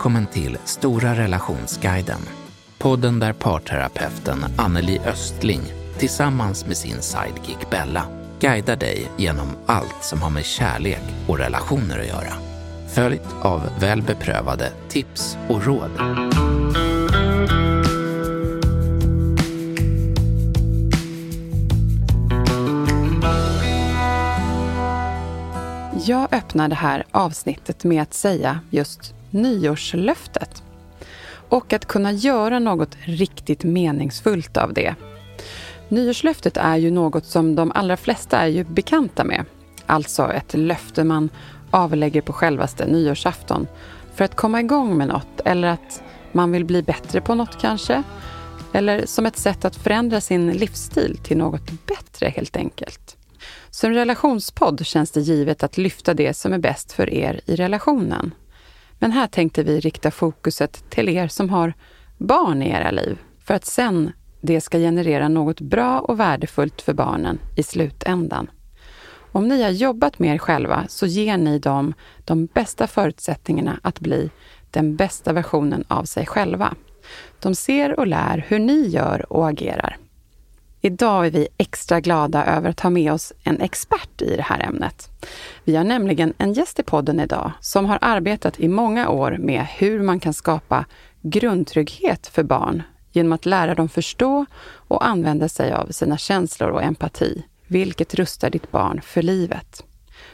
Välkommen till Stora relationsguiden. Podden där parterapeuten Anneli Östling tillsammans med sin sidekick Bella guidar dig genom allt som har med kärlek och relationer att göra. Följt av väl beprövade tips och råd. Jag öppnar det här avsnittet med att säga just nyårslöftet. Och att kunna göra något riktigt meningsfullt av det. Nyårslöftet är ju något som de allra flesta är ju bekanta med. Alltså ett löfte man avlägger på självaste nyårsafton för att komma igång med något eller att man vill bli bättre på något kanske. Eller som ett sätt att förändra sin livsstil till något bättre helt enkelt. Som relationspodd känns det givet att lyfta det som är bäst för er i relationen. Men här tänkte vi rikta fokuset till er som har barn i era liv, för att sen det ska generera något bra och värdefullt för barnen i slutändan. Om ni har jobbat med er själva så ger ni dem de bästa förutsättningarna att bli den bästa versionen av sig själva. De ser och lär hur ni gör och agerar. Idag är vi extra glada över att ha med oss en expert i det här ämnet. Vi har nämligen en gäst i podden idag som har arbetat i många år med hur man kan skapa grundtrygghet för barn genom att lära dem förstå och använda sig av sina känslor och empati, vilket rustar ditt barn för livet.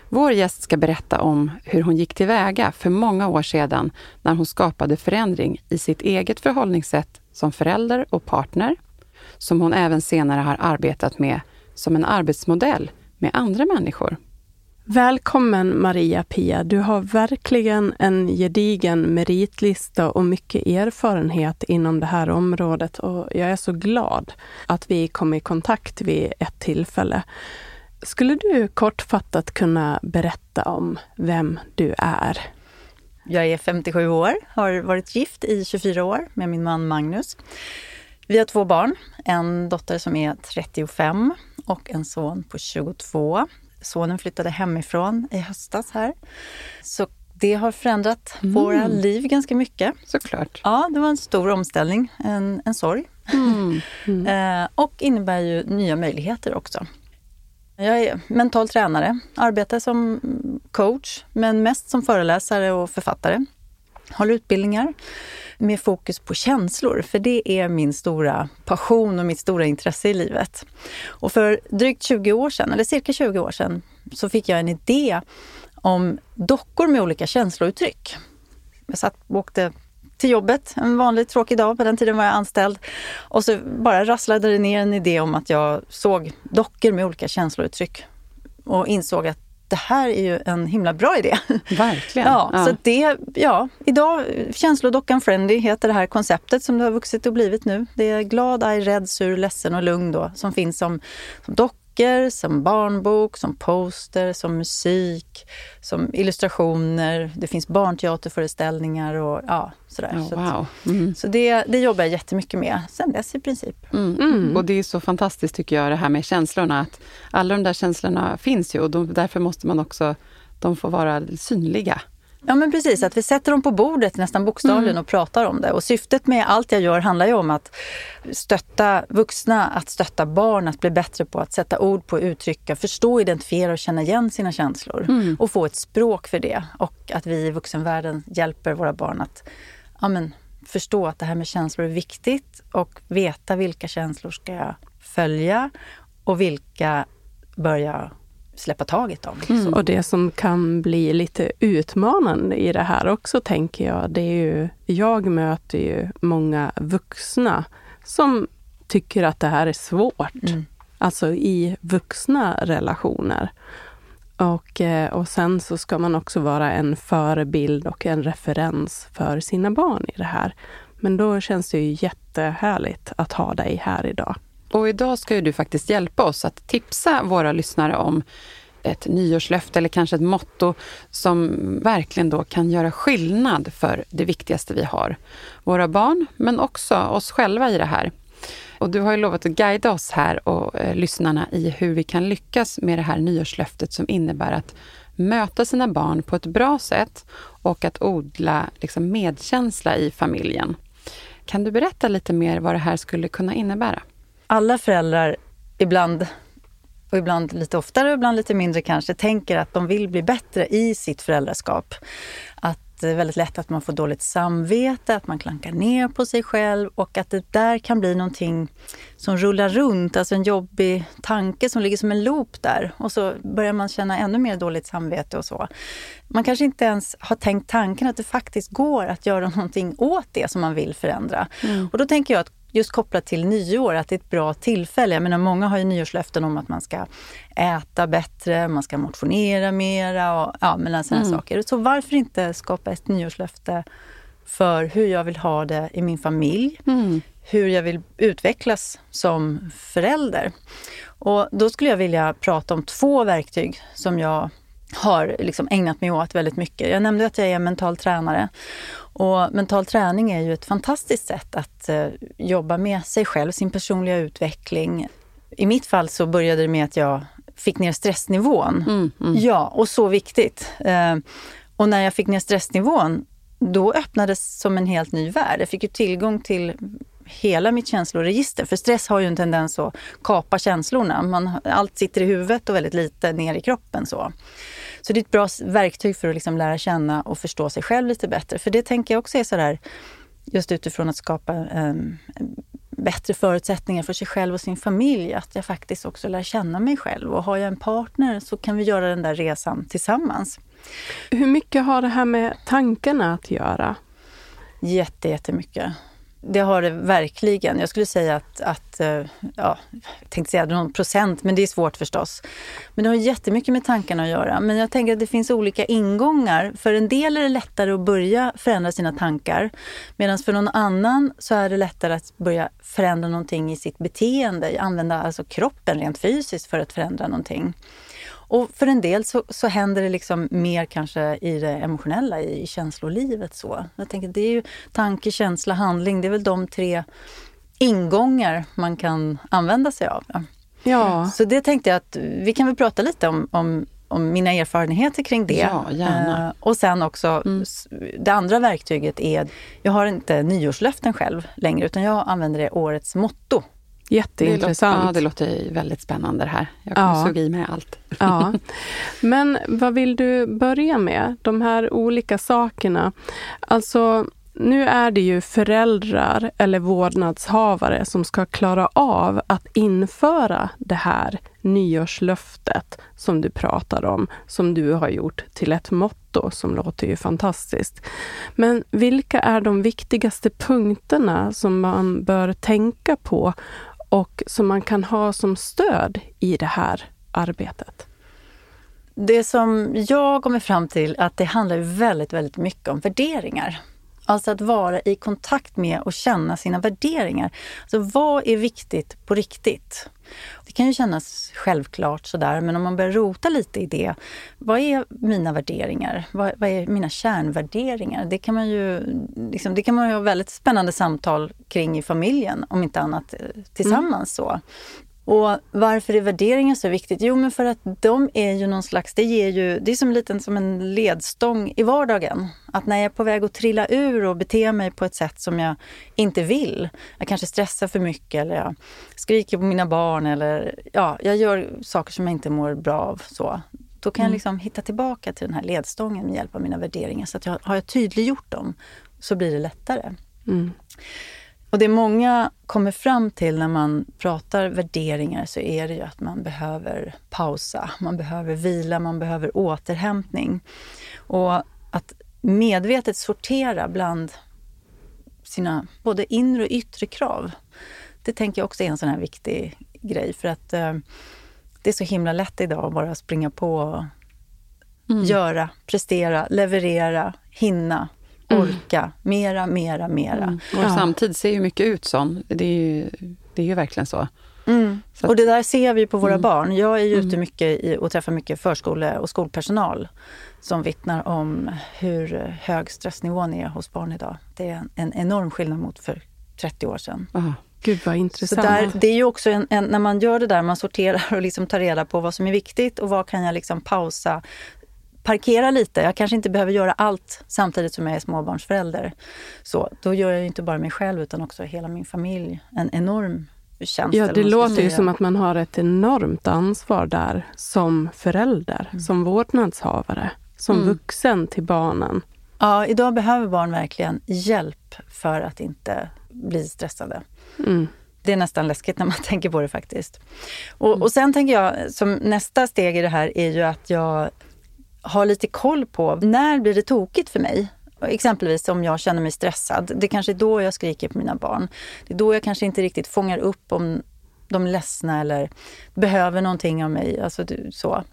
Vår gäst ska berätta om hur hon gick tillväga för många år sedan när hon skapade förändring i sitt eget förhållningssätt som förälder och partner som hon även senare har arbetat med som en arbetsmodell med andra människor. Välkommen Maria-Pia. Du har verkligen en gedigen meritlista och mycket erfarenhet inom det här området och jag är så glad att vi kom i kontakt vid ett tillfälle. Skulle du kortfattat kunna berätta om vem du är? Jag är 57 år, har varit gift i 24 år med min man Magnus. Vi har två barn, en dotter som är 35 och en son på 22. Sonen flyttade hemifrån i höstas här. Så det har förändrat mm. våra liv ganska mycket. Såklart. Ja, det var en stor omställning, en, en sorg. Mm. Mm. eh, och innebär ju nya möjligheter också. Jag är mental tränare, arbetar som coach, men mest som föreläsare och författare. Håller utbildningar med fokus på känslor, för det är min stora passion och mitt stora intresse i livet. Och för drygt 20 år sedan, eller cirka 20 år sedan, så fick jag en idé om dockor med olika känslouttryck. Jag satt och åkte till jobbet en vanlig tråkig dag, på den tiden var jag anställd. Och så bara rasslade det ner en idé om att jag såg dockor med olika känslouttryck och insåg att det här är ju en himla bra idé. Verkligen. Ja, ja. Så det, ja, idag, känslodockan Friendly heter det här konceptet som det har vuxit och blivit nu. Det är glad, arg, rädd, sur, ledsen och lugn då, som finns som, som dock böcker, som barnbok, som poster, som musik, som illustrationer. Det finns barnteaterföreställningar och ja, sådär. Oh, så, wow. mm. så det, det jobbar jag jättemycket med sen dess i princip. Mm. Mm. Och det är så fantastiskt tycker jag det här med känslorna. Att alla de där känslorna finns ju och de, därför måste man också, de får vara synliga. Ja men precis, att vi sätter dem på bordet nästan bokstavligen mm. och pratar om det. Och syftet med allt jag gör handlar ju om att stötta vuxna, att stötta barn, att bli bättre på att sätta ord på, uttrycka, förstå, identifiera och känna igen sina känslor. Mm. Och få ett språk för det. Och att vi i vuxenvärlden hjälper våra barn att ja, men, förstå att det här med känslor är viktigt och veta vilka känslor ska jag följa och vilka bör jag släppa taget om. Mm. Och det som kan bli lite utmanande i det här också, tänker jag, det är ju, jag möter ju många vuxna som tycker att det här är svårt. Mm. Alltså i vuxna relationer. Och, eh, och sen så ska man också vara en förebild och en referens för sina barn i det här. Men då känns det ju jättehärligt att ha dig här idag. Och idag ska ju du faktiskt hjälpa oss att tipsa våra lyssnare om ett nyårslöfte eller kanske ett motto som verkligen då kan göra skillnad för det viktigaste vi har. Våra barn, men också oss själva i det här. Och du har ju lovat att guida oss här och eh, lyssnarna i hur vi kan lyckas med det här nyårslöftet som innebär att möta sina barn på ett bra sätt och att odla liksom, medkänsla i familjen. Kan du berätta lite mer vad det här skulle kunna innebära? Alla föräldrar, ibland och ibland lite oftare och ibland lite mindre kanske, tänker att de vill bli bättre i sitt föräldraskap. Att det är väldigt lätt att man får dåligt samvete, att man klankar ner på sig själv och att det där kan bli någonting som rullar runt, alltså en jobbig tanke som ligger som en loop där. Och så börjar man känna ännu mer dåligt samvete och så. Man kanske inte ens har tänkt tanken att det faktiskt går att göra någonting åt det som man vill förändra. Mm. Och då tänker jag att just kopplat till nyår, att det är ett bra tillfälle. Jag menar, många har ju nyårslöften om att man ska äta bättre, man ska motionera mera och ja, men sådana mm. saker. Så varför inte skapa ett nyårslöfte för hur jag vill ha det i min familj, mm. hur jag vill utvecklas som förälder. Och då skulle jag vilja prata om två verktyg som jag har liksom ägnat mig åt väldigt mycket. Jag nämnde att jag är mental tränare och mental träning är ju ett fantastiskt sätt att eh, jobba med sig själv, sin personliga utveckling. I mitt fall så började det med att jag fick ner stressnivån. Mm, mm. Ja, och så viktigt. Eh, och när jag fick ner stressnivån, då öppnades som en helt ny värld. Jag fick ju tillgång till hela mitt känsloregister. För stress har ju en tendens att kapa känslorna. Man, allt sitter i huvudet och väldigt lite ner i kroppen. Så, så det är ett bra verktyg för att liksom lära känna och förstå sig själv lite bättre. För det tänker jag också är sådär, just utifrån att skapa um, bättre förutsättningar för sig själv och sin familj. Att jag faktiskt också lär känna mig själv. Och har jag en partner så kan vi göra den där resan tillsammans. Hur mycket har det här med tankarna att göra? Jätte, jättemycket. Det har det verkligen. Jag skulle säga att, att eh, ja, jag tänkte säga någon procent, men det är svårt förstås. Men det har jättemycket med tankarna att göra. Men jag tänker att det finns olika ingångar. För en del är det lättare att börja förändra sina tankar. Medan för någon annan så är det lättare att börja förändra någonting i sitt beteende. Använda alltså kroppen rent fysiskt för att förändra någonting. Och för en del så, så händer det liksom mer kanske i det emotionella, i känslolivet. Så. Jag tänker det är ju tanke, känsla, handling. Det är väl de tre ingångar man kan använda sig av. Ja. Så det tänkte jag att vi kan väl prata lite om, om, om mina erfarenheter kring det. Ja, gärna. Uh, och sen också, mm. det andra verktyget är, jag har inte nyårslöften själv längre utan jag använder det årets motto. Jätteintressant. Det låter, ja, det låter väldigt spännande det här. Jag kommer ja. suga i mig allt. Ja. Men vad vill du börja med? De här olika sakerna. Alltså, nu är det ju föräldrar eller vårdnadshavare som ska klara av att införa det här nyårslöftet som du pratar om, som du har gjort till ett motto som låter ju fantastiskt. Men vilka är de viktigaste punkterna som man bör tänka på och som man kan ha som stöd i det här arbetet? Det som jag kommer fram till att det handlar väldigt, väldigt mycket om värderingar. Alltså att vara i kontakt med och känna sina värderingar. Alltså vad är viktigt på riktigt? Det kan ju kännas självklart sådär, men om man börjar rota lite i det. Vad är mina värderingar? Vad, vad är mina kärnvärderingar? Det kan man ju liksom, det kan man ju ha väldigt spännande samtal kring i familjen, om inte annat eh, tillsammans. Mm. så. Och varför är värderingar så viktigt? Jo, men för att de är ju någon slags, det ger ju, det är som, liten, som en ledstång i vardagen. Att när jag är på väg att trilla ur och bete mig på ett sätt som jag inte vill, jag kanske stressar för mycket eller jag skriker på mina barn eller ja, jag gör saker som jag inte mår bra av. Så. Då kan mm. jag liksom hitta tillbaka till den här ledstången med hjälp av mina värderingar. Så att jag, har jag tydliggjort dem så blir det lättare. Mm. Och det många kommer fram till när man pratar värderingar så är det ju att man behöver pausa, man behöver vila, man behöver återhämtning. Och att medvetet sortera bland sina både inre och yttre krav. Det tänker jag också är en sån här viktig grej för att eh, det är så himla lätt idag att bara springa på och mm. göra, prestera, leverera, hinna. Orka mm. mera, mera, mera. Mm. Och ja. samtidigt ser ju mycket ut sån. Det är ju, det är ju verkligen så. Mm. så och det där ser vi på våra mm. barn. Jag är ju ute mycket i, och träffar mycket förskole och skolpersonal som vittnar om hur hög stressnivån är hos barn idag. Det är en enorm skillnad mot för 30 år sedan. Aha. Gud vad Så intressant. där, det är ju också en, en, när man gör det där, man sorterar och liksom tar reda på vad som är viktigt och vad kan jag liksom pausa, parkera lite. Jag kanske inte behöver göra allt samtidigt som jag är småbarnsförälder. Så då gör jag inte bara mig själv utan också hela min familj en enorm tjänst. Ja, det låter ju som att man har ett enormt ansvar där som förälder, Mm. som vårdnadshavare, som Mm. vuxen till barnen. Ja, idag behöver barn verkligen hjälp för att inte bli stressade. Mm. Det är nästan läskigt när man tänker på det faktiskt. Och, och sen tänker jag, som nästa steg i det här är ju att jag har lite koll på när blir det tokigt för mig? Exempelvis om jag känner mig stressad. Det kanske är då jag skriker på mina barn. Det är då jag kanske inte riktigt fångar upp om de är ledsna eller behöver någonting av mig. Alltså så.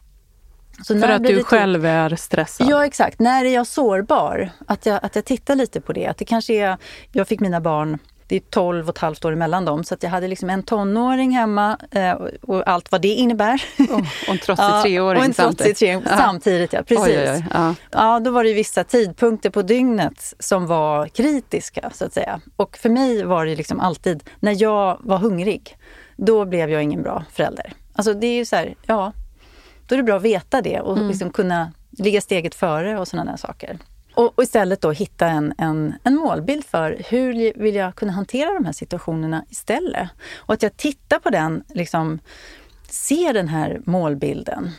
Så För att du själv är stressad. Ja, exakt. När är jag sårbar? Att jag, att jag tittar lite på det. Att det kanske är, jag fick mina barn, det är 12 och ett halvt år emellan dem, så jag hade liksom en tonåring hemma eh, och, allt vad det innebär. Oh, och en trotsig treåring och en trotsig samtidigt. treåring Ja. samtidigt. Ja, precis. Oj, oj, oj. Ja. Ja, då var det vissa tidpunkter på dygnet som var kritiska, så att säga. Och för mig var det liksom alltid, när jag var hungrig, då blev jag ingen bra förälder. Alltså det är ju så här, ja, då är det bra att veta det och liksom kunna ligga steget före och sådana där saker. Och, och istället då hitta en, en, en målbild för hur vill jag kunna hantera de här situationerna istället. Och att jag tittar på den, liksom, ser den här målbilden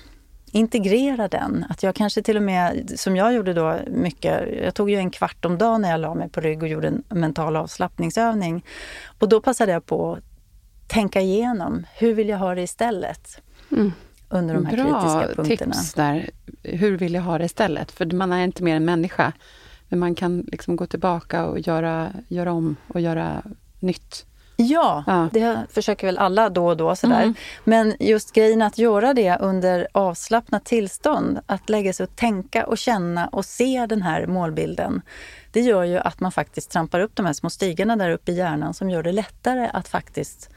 integrera den. Att jag kanske till och med, som jag gjorde då mycket, jag tog ju en kvart om dagen när jag la mig på rygg och gjorde en mental avslappningsövning. Och då passade jag på att tänka igenom, hur vill jag ha det istället? Mm. Under de här Bra kritiska punkterna. tips där. Hur vill jag ha det istället? För man är inte mer en människa. Men man kan liksom gå tillbaka och göra, göra om och göra nytt. Ja, Ja. det försöker väl alla då och då sådär. Mm. Men just grejen att göra det under avslappnat tillstånd, att lägga sig och tänka och känna och se den här målbilden. Det gör ju att man faktiskt trampar upp de här små stigarna där uppe i hjärnan som gör det lättare att faktiskt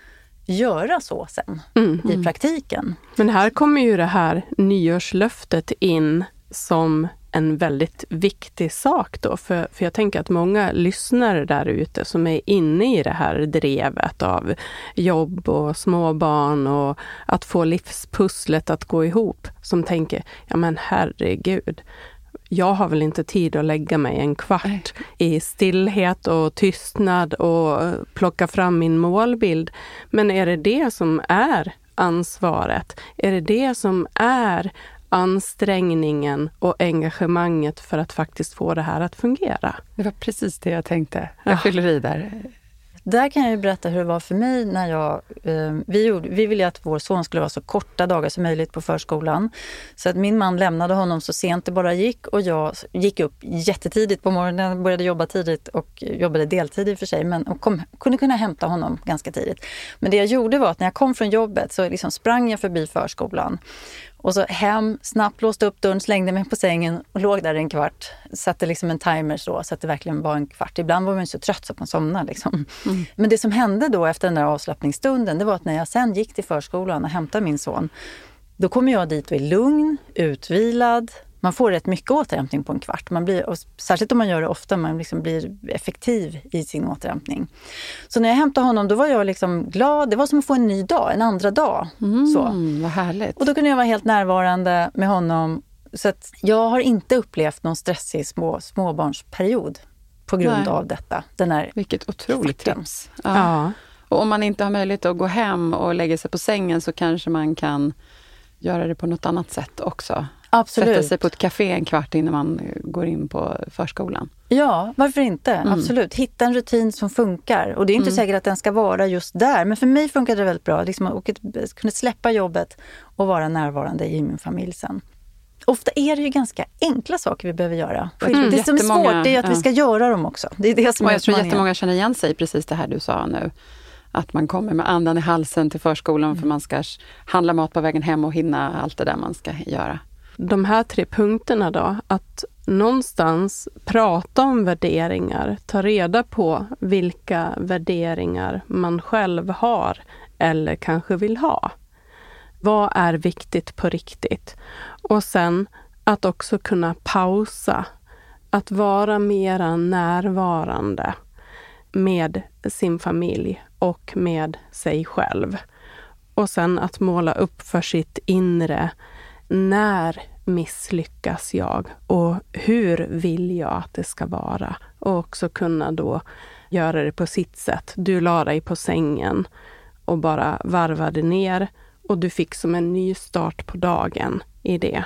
göra så sen Mm. i praktiken. Men här kommer ju det här nyårslöftet in som en väldigt viktig sak då. För, för jag tänker att många lyssnare där ute som är inne i det här drevet av jobb och småbarn och att få livspusslet att gå ihop, som tänker, ja men herregud, jag har väl inte tid att lägga mig en kvart i stillhet och tystnad och plocka fram min målbild. Men är det det som är ansvaret? Är det det som är ansträngningen och engagemanget för att faktiskt få det här att fungera? Det var precis det jag tänkte. Jag Ja. fyller i där. Där kan jag ju berätta hur det var för mig när jag... Eh, vi, gjorde, vi ville ju att vår son skulle vara så korta dagar som möjligt på förskolan. Så att min man lämnade honom så sent det bara gick och jag gick upp jättetidigt på morgonen, började jobba tidigt och jobbade deltid i och för sig, men och kom, kunde kunna hämta honom ganska tidigt. Men det jag gjorde var att när jag kom från jobbet så liksom sprang jag förbi förskolan och så hem, snabbt låste upp dörren, slängde mig på sängen och låg där en kvart. Satte liksom en timer så, så att det verkligen var en kvart. Ibland var man så trött så att man somnade. Liksom. Men det som hände då efter den där avslappningsstunden, det var att när jag sen gick till förskolan och hämtade min son, då kommer jag dit och är lugn, utvilad. Man får rätt mycket återhämtning på en kvart. Man blir, och särskilt om man gör det ofta, man liksom blir effektiv i sin återhämtning. Så när jag hämtade honom, då var jag liksom glad. Det var som att få en ny dag, en andra dag. Så. Mm, vad härligt. Och då kunde jag vara helt närvarande med honom. Så att jag har inte upplevt någon stressig små, småbarnsperiod på grund Nej. av detta. Den här, Vilket otroligt Farten. tips. Ja. Ja. Och om man inte har möjlighet att gå hem och lägga sig på sängen så kanske man kan göra det på något annat sätt också. Sätta absolut. sig på ett café en kvart innan man eh, går in på förskolan. Ja, varför inte? Absolut. Hitta en rutin som funkar. Och det är inte säkert att den ska vara just där. Men för mig funkade det väldigt bra. Liksom att åka- kunna släppa jobbet och vara närvarande i min familj sen. Ofta är det ju ganska enkla saker vi behöver göra. tror Det som är svårt det är att vi ja. ska göra dem också. Det är det som Och jag tror jättemånga känner igen sig precis det här du sa nu. Att man kommer med andan i halsen till förskolan Mm. för man ska handla mat på vägen hem och hinna allt det där man ska göra de här tre punkterna då, att någonstans prata om värderingar, ta reda på vilka värderingar man själv har eller kanske vill ha. Vad är viktigt på riktigt? Och sen att också kunna pausa, att vara mera närvarande med sin familj och med sig själv. Och sen att måla upp för sitt inre. När misslyckas jag och hur vill jag att det ska vara? Och också kunna då göra det på sitt sätt. Du la dig på sängen och bara varvade ner och du fick som en ny start på dagen i det.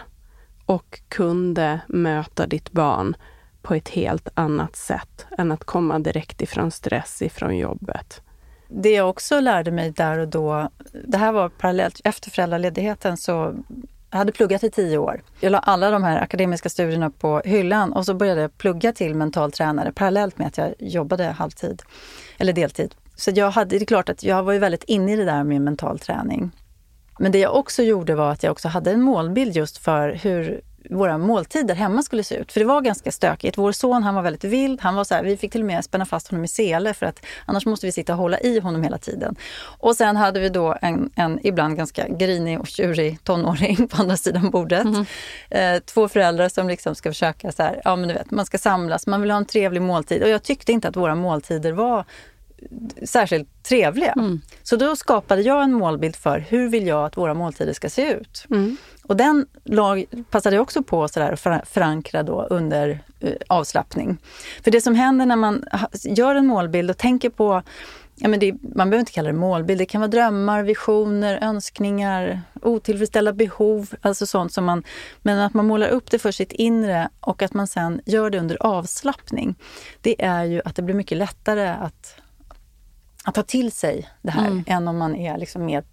Och kunde möta ditt barn på ett helt annat sätt än att komma direkt ifrån stress ifrån jobbet. Det jag också lärde mig där och då, det här var parallellt efter föräldraledigheten så jag hade pluggat i tio år. Jag la alla de här akademiska studierna på hyllan och så började jag plugga till mental tränare parallellt med att jag jobbade halvtid eller deltid. Så jag hade, det är klart att jag var ju väldigt inne i det där med mental träning. Men det jag också gjorde var att jag också hade en målbild just för hur våra måltider hemma skulle se ut. För det var ganska stökigt. Vår son han var väldigt vild. Han var så här, vi fick till och med spänna fast honom i sele för att annars måste vi sitta och hålla i honom hela tiden. Och sen hade vi då en, en ibland ganska grinig och tjurig tonåring på andra sidan bordet. Mm. Eh, två föräldrar som liksom ska försöka så här, ja men du vet, man ska samlas, man vill ha en trevlig måltid. Och jag tyckte inte att våra måltider var särskilt trevliga. Mm. Så då skapade jag en målbild för hur vill jag att våra måltider ska se ut. Mm. Och den lag, passade jag också på att förankra då under eh, avslappning. För det som händer när man gör en målbild och tänker på Ja, men det, man behöver inte kalla det målbild, det kan vara drömmar, visioner, önskningar, otillfredsställda behov, alltså sånt som man... Men att man målar upp det för sitt inre och att man sen gör det under avslappning. Det är ju att det blir mycket lättare att, att ta till sig det här mm. än om man är liksom mer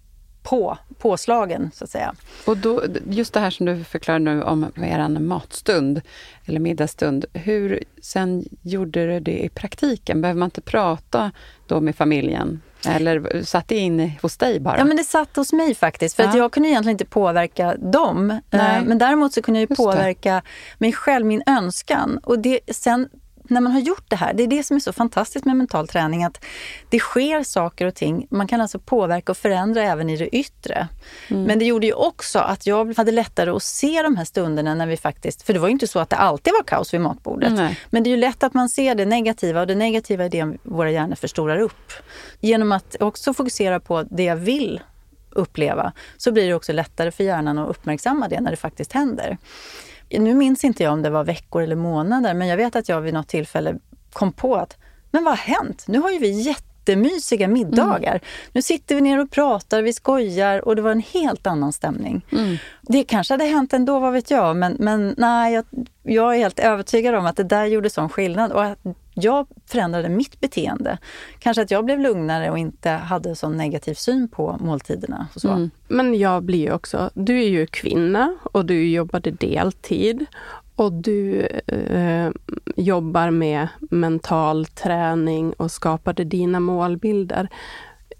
på, påslagen, så att säga. Och då, just det här som du förklarar nu om er matstund, eller middagsstund. Hur sen gjorde du det i praktiken? Behöver man inte prata då med familjen? Eller satt det in hos dig bara? Ja, men det satt hos mig faktiskt. För ja. att jag kunde egentligen inte påverka dem. Eh, Nej. Men däremot så kunde jag ju påverka mig själv, min önskan. Och det, sen när man har gjort det här, det är det som är så fantastiskt med mental träning, att det sker saker och ting. Man kan alltså påverka och förändra även i det yttre. Mm. Men det gjorde ju också att jag hade lättare att se de här stunderna när vi faktiskt, för det var ju inte så att det alltid var kaos vid matbordet. Nej. Men det är ju lätt att man ser det negativa och det negativa är det våra hjärnor förstorar upp. Genom att också fokusera på det jag vill uppleva så blir det också lättare för hjärnan att uppmärksamma det när det faktiskt händer nu minns inte jag om det var veckor eller månader, men jag vet att jag vid något tillfälle kom på att, men vad har hänt? Nu har ju vi jättemysiga middagar. Mm. Nu sitter vi ner och pratar, vi skojar och det var en helt annan stämning. Mm. Det kanske hade hänt ändå, vad vet jag, men, men nej, jag, jag är helt övertygad om att det där gjorde sån skillnad och att jag förändrade mitt beteende. Kanske att jag blev lugnare och inte hade sån negativ syn på måltiderna. Och så. Mm. Men jag blir ju också, du är ju kvinna och du jobbade deltid och du eh, jobbar med mental träning och skapade dina målbilder.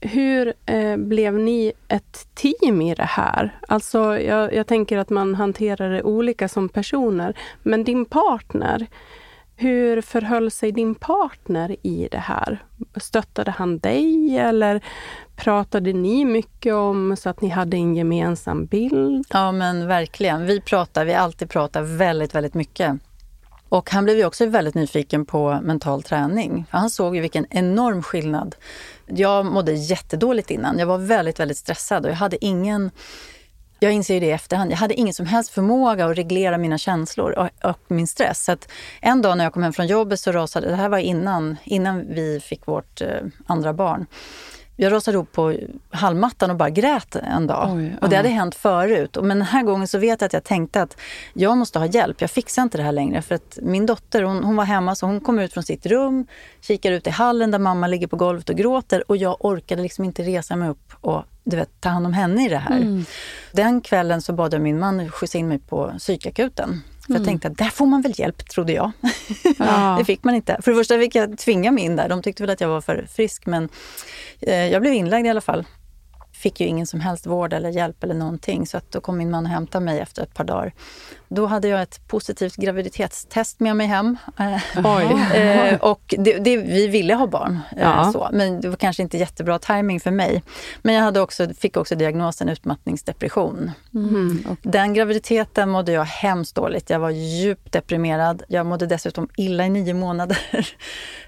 Hur eh, blev ni ett team i det här? Alltså, jag, jag tänker att man hanterar det olika som personer, men din partner, hur förhöll sig din partner i det här? Stöttade han dig eller pratade ni mycket om så att ni hade en gemensam bild? Ja men verkligen. Vi pratar, vi alltid pratar väldigt, väldigt mycket. Och han blev ju också väldigt nyfiken på mental träning. Han såg ju vilken enorm skillnad. Jag mådde jättedåligt innan. Jag var väldigt, väldigt stressad och jag hade ingen jag inser det i efterhand. Jag hade ingen som helst förmåga att reglera mina känslor och, och min stress. Så en dag när jag kom hem från jobbet så rasade, det här var innan, innan vi fick vårt eh, andra barn. Jag rasade ihop på hallmattan och bara grät en dag. Oj, och det hade hänt förut. Men den här gången så vet jag att jag tänkte att jag måste ha hjälp. Jag fixar inte det här längre. För att min dotter hon, hon var hemma så hon kom ut från sitt rum, kikar ut i hallen där mamma ligger på golvet och gråter. Och jag orkade liksom inte resa mig upp och du vet, ta hand om henne i det här. Mm. Den kvällen så bad jag min man skjutsa in mig på psykakuten. För mm. jag tänkte att där får man väl hjälp, trodde jag. Ja. det fick man inte. För det första fick jag tvinga mig in där. De tyckte väl att jag var för frisk, men eh, jag blev inlagd i alla fall. fick ju ingen som helst vård eller hjälp eller någonting. Så att då kom min man och hämtade mig efter ett par dagar. Då hade jag ett positivt graviditetstest med mig hem. eh, och det, det, vi ville ha barn, eh, ja. så, men det var kanske inte jättebra timing för mig. Men jag hade också, fick också diagnosen utmattningsdepression. Mm. Den graviditeten mådde jag hemskt dåligt. Jag var djupt deprimerad. Jag mådde dessutom illa i nio månader.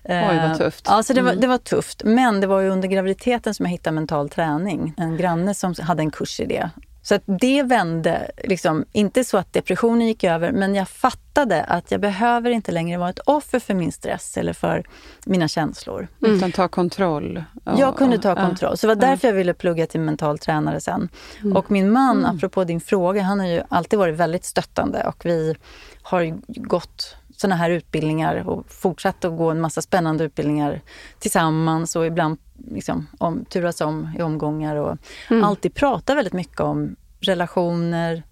Oj, vad tufft. Ja, så det, var, mm. det var tufft. Men det var ju under graviditeten som jag hittade mental träning. En granne som hade en kurs i det. Så att det vände, liksom, inte så att depressionen gick över, men jag fattade att jag behöver inte längre vara ett offer för min stress eller för mina känslor. Mm. Utan ta kontroll. Och, jag kunde ta kontroll. Så det var därför jag ville plugga till mental tränare sen. Mm. Och min man, mm. apropå din fråga, han har ju alltid varit väldigt stöttande och vi har gått såna här utbildningar och fortsatt att gå en massa spännande utbildningar tillsammans och ibland liksom, om, turas om i omgångar och mm. alltid prata väldigt mycket om relationer,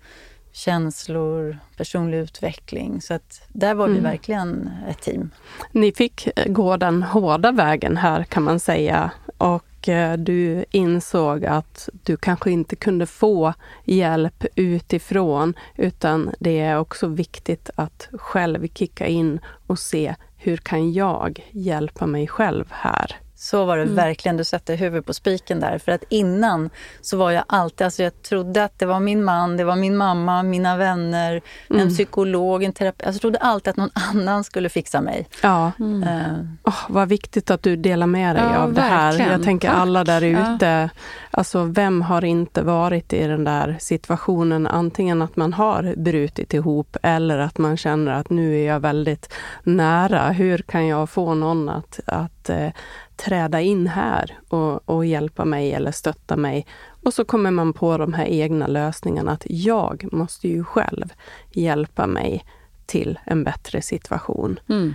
känslor, personlig utveckling. Så att där var vi mm. verkligen ett team. Ni fick gå den hårda vägen här kan man säga och och eh, du insåg att du kanske inte kunde få hjälp utifrån utan det är också viktigt att själv kicka in och se hur kan jag hjälpa mig själv här? Så var det mm. verkligen. Du sätter huvudet på spiken där. För att innan så var jag alltid, alltså jag trodde att det var min man, det var min mamma, mina vänner, mm. en psykolog, en terapeut. Alltså jag trodde alltid att någon annan skulle fixa mig. Ja. Mm. Uh. Oh, vad viktigt att du delar med dig ja, av det här. Jag tänker alla där ute. Ja. Alltså vem har inte varit i den där situationen? Antingen att man har brutit ihop eller att man känner att nu är jag väldigt nära. Hur kan jag få någon att, att uh, träda in här och, och, hjälpa mig eller stötta mig. Och så kommer man på de här egna lösningarna att jag måste ju själv hjälpa mig till en bättre situation. Mm.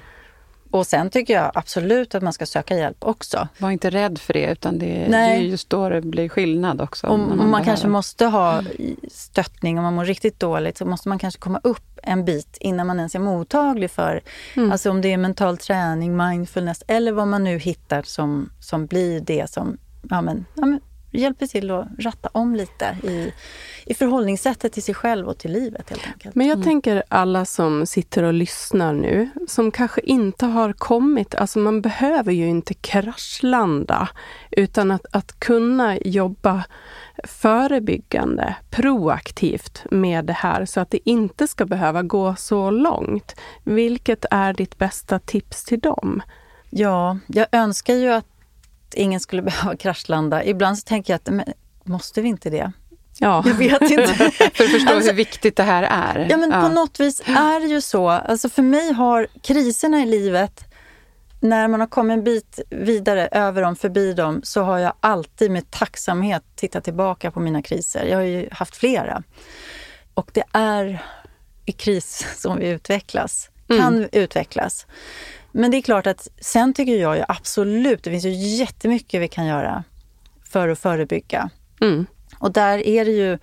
Och sen tycker jag absolut att man ska söka hjälp också. Var inte rädd för det, utan det, det är just då det blir skillnad också. Om man, man kanske måste ha stöttning, om man mår riktigt dåligt, så måste man kanske komma upp en bit innan man ens är mottaglig för, mm. alltså om det är mental träning, mindfulness eller vad man nu hittar som, som blir det som ja, men, ja, men hjälper till att ratta om lite i, i förhållningssättet till sig själv och till livet helt enkelt. Men jag mm. tänker alla som sitter och lyssnar nu, som kanske inte har kommit, alltså man behöver ju inte kraschlanda, utan att, att kunna jobba förebyggande, proaktivt med det här så att det inte ska behöva gå så långt. Vilket är ditt bästa tips till dem? Ja, jag önskar ju att ingen skulle behöva kraschlanda. Ibland så tänker jag att, men, måste vi inte det? Ja. Jag vet inte. för att förstå alltså, hur viktigt det här är. Ja, men ja. på något vis är det ju så. Alltså för mig har kriserna i livet, när man har kommit en bit vidare över dem, förbi dem, så har jag alltid med tacksamhet tittat tillbaka på mina kriser. Jag har ju haft flera. Och det är i kris som vi utvecklas, mm. kan utvecklas. Men det är klart att sen tycker jag ju absolut, det finns ju jättemycket vi kan göra för att förebygga. Mm. Och där är det ju,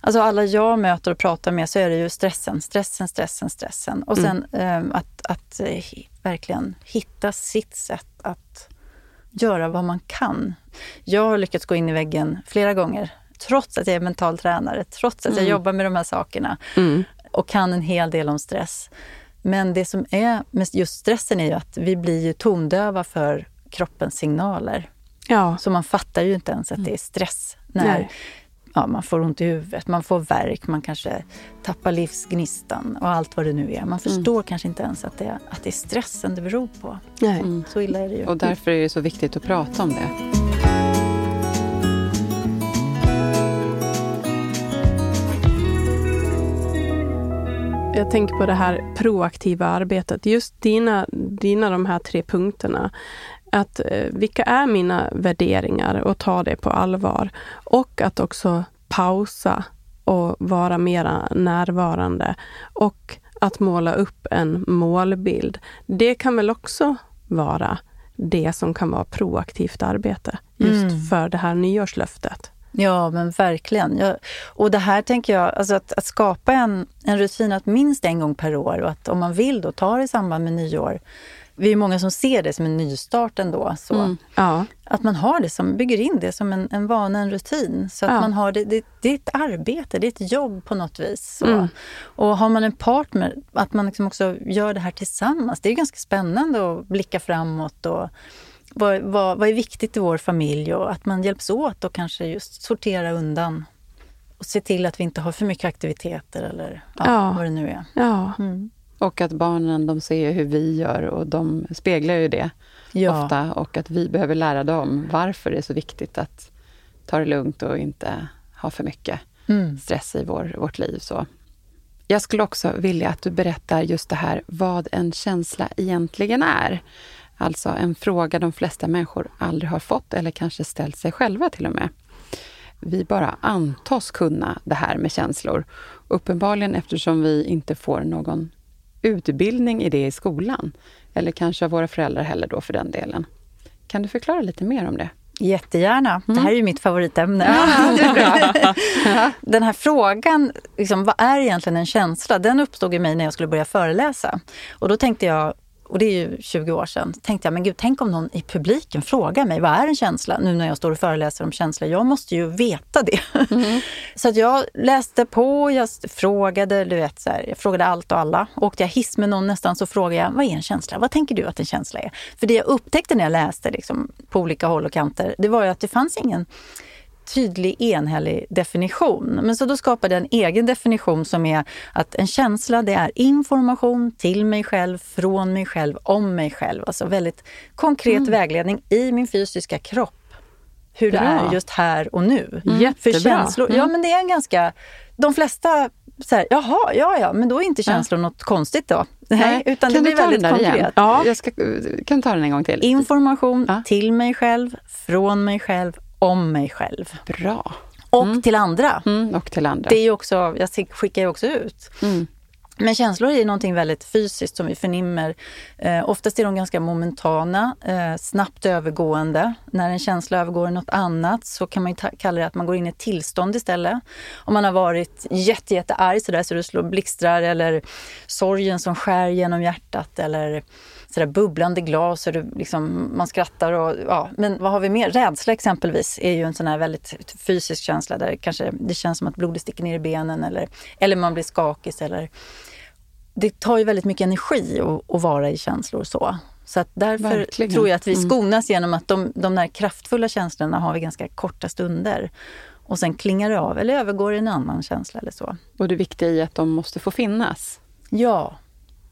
alltså alla jag möter och pratar med så är det ju stressen, stressen, stressen, stressen. Och sen mm. eh, att, att eh, verkligen hitta sitt sätt att göra vad man kan. Jag har lyckats gå in i väggen flera gånger, trots att jag är mental tränare, trots att mm. jag jobbar med de här sakerna mm. och kan en hel del om stress. Men det som är med just stressen är ju att vi blir ju tondöva för kroppens signaler. Ja. Så man fattar ju inte ens att det är stress när ja, man får ont i huvudet, man får värk, man kanske tappar livsgnistan och allt vad det nu är. Man förstår mm. kanske inte ens att det, att det är stressen det beror på. Nej. Mm. Så illa är det ju. Och därför är det så viktigt att prata om det. Jag tänker på det här proaktiva arbetet. Just dina, dina de här tre punkterna. Att eh, vilka är mina värderingar och ta det på allvar. Och att också pausa och vara mera närvarande. Och att måla upp en målbild. Det kan väl också vara det som kan vara proaktivt arbete just mm. för det här nyårslöftet. Ja, men verkligen. Jag, och det här tänker jag, alltså att, att, skapa en, en rutin att minst en gång per år och att om man vill då ta det i samband med nyår. vi är många som ser det som en nystart ändå. Så. Mm. Ja. Att man har det som, bygger in det som en, en vana, en rutin. Så att Ja. man har det, det, det är ett arbete, det är ett jobb på något vis. Mm. Och har man en partner, att man liksom också gör det här tillsammans. Det är ganska spännande att blicka framåt. Och vad, vad, vad är viktigt i vår familj? Och att man hjälps åt och kanske just sortera undan. Och se till att vi inte har för mycket aktiviteter eller ja, Ja. vad det nu är. Ja. Mm. Och att barnen de ser hur vi gör och de speglar ju det Ja. ofta. Och att vi behöver lära dem varför det är så viktigt att ta det lugnt och inte ha för mycket Mm. stress i vår, vårt liv. Så. Jag skulle också vilja att du berättar just det här vad en känsla egentligen är. Alltså en fråga de flesta människor aldrig har fått eller kanske ställt sig själva till och med. Vi bara antas kunna det här med känslor. Uppenbarligen eftersom vi inte får någon utbildning i det i skolan. Eller kanske av våra föräldrar heller då för den delen. Kan du förklara lite mer om det? Jättegärna. Det Mm. här är ju mitt favoritämne. Den här frågan, liksom, vad är egentligen en känsla? Den uppstod i mig när jag skulle börja föreläsa. Och då tänkte jag, och det är ju 20 år sedan, tänkte jag, men gud, tänk om någon i publiken frågar mig, vad är en känsla? Nu när jag står och föreläser om känslor. Jag måste ju veta det. Så att jag läste på, jag frågade, du vet, så här, jag frågade allt och alla. Åkte jag hiss med någon nästan så frågade jag, vad är en känsla? Vad tänker du att en känsla är? För det jag upptäckte när jag läste liksom, på olika håll och kanter, det var ju att det fanns ingen tydlig, enhällig definition. Men så då skapade jag en egen definition som är att en känsla det är information till mig själv, från mig själv, om mig själv. Alltså väldigt konkret vägledning i min fysiska kropp. Hur det Bra. är just här och nu. Jättebra. För känslor, ja men det är en ganska... De flesta så här, jaha, ja ja, men då är inte känslor något konstigt då. Nej, utan kan det blir väldigt konkret. igen? Ja. Jag ska, kan du ta den en gång till? Information Ja. till mig själv, från mig själv, om mig själv. Bra. Och till andra. Mm, och till andra. Det är också, jag skickar ju också ut. Mm. Men känslor är någonting väldigt fysiskt som vi förnimmer. Eh, oftast är de ganska momentana, eh, snabbt övergående. När en känsla övergår i något annat så kan man kalla det att man går in i ett tillstånd istället. Om man har varit jätte, jättearg sådär så det slår blixtrar eller sorgen som skär genom hjärtat eller sådär bubblande glas och det liksom, man skrattar och ja, men vad har vi mer? Rädsla exempelvis är ju en sån här väldigt fysisk känsla där kanske det känns som att blodet sticker ner i benen eller, eller man blir skakig eller det tar ju väldigt mycket energi att, att vara i känslor så. Så att därför Verkligen. tror jag att vi Mm. skonas genom att de, de där kraftfulla känslorna har vi ganska korta stunder. Och sen klingar det av eller övergår i en annan känsla eller så. Och det viktiga i att de måste få finnas. Ja.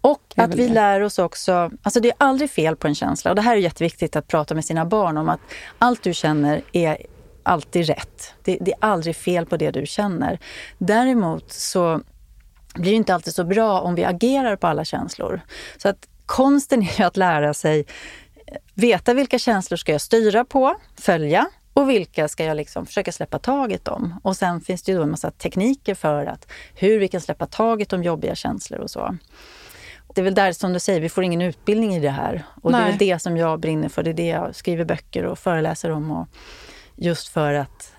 Och att vi lär oss också, alltså det är aldrig fel på en känsla. Och det här är jätteviktigt att prata med sina barn om att allt du känner är alltid rätt. Det, det är aldrig fel på det du känner. Däremot så blir det inte alltid så bra om vi agerar på alla känslor. Så att konsten är att lära sig veta vilka känslor ska jag styra på, följa och vilka ska jag liksom försöka släppa taget om. Och sen finns det ju då en massa tekniker för att hur vi kan släppa taget om jobbiga känslor och så. Det är väl där som du säger, vi får ingen utbildning i det här. Och det är Nej. väl det som jag brinner för. Det är det jag skriver böcker och föreläser om. Och just för att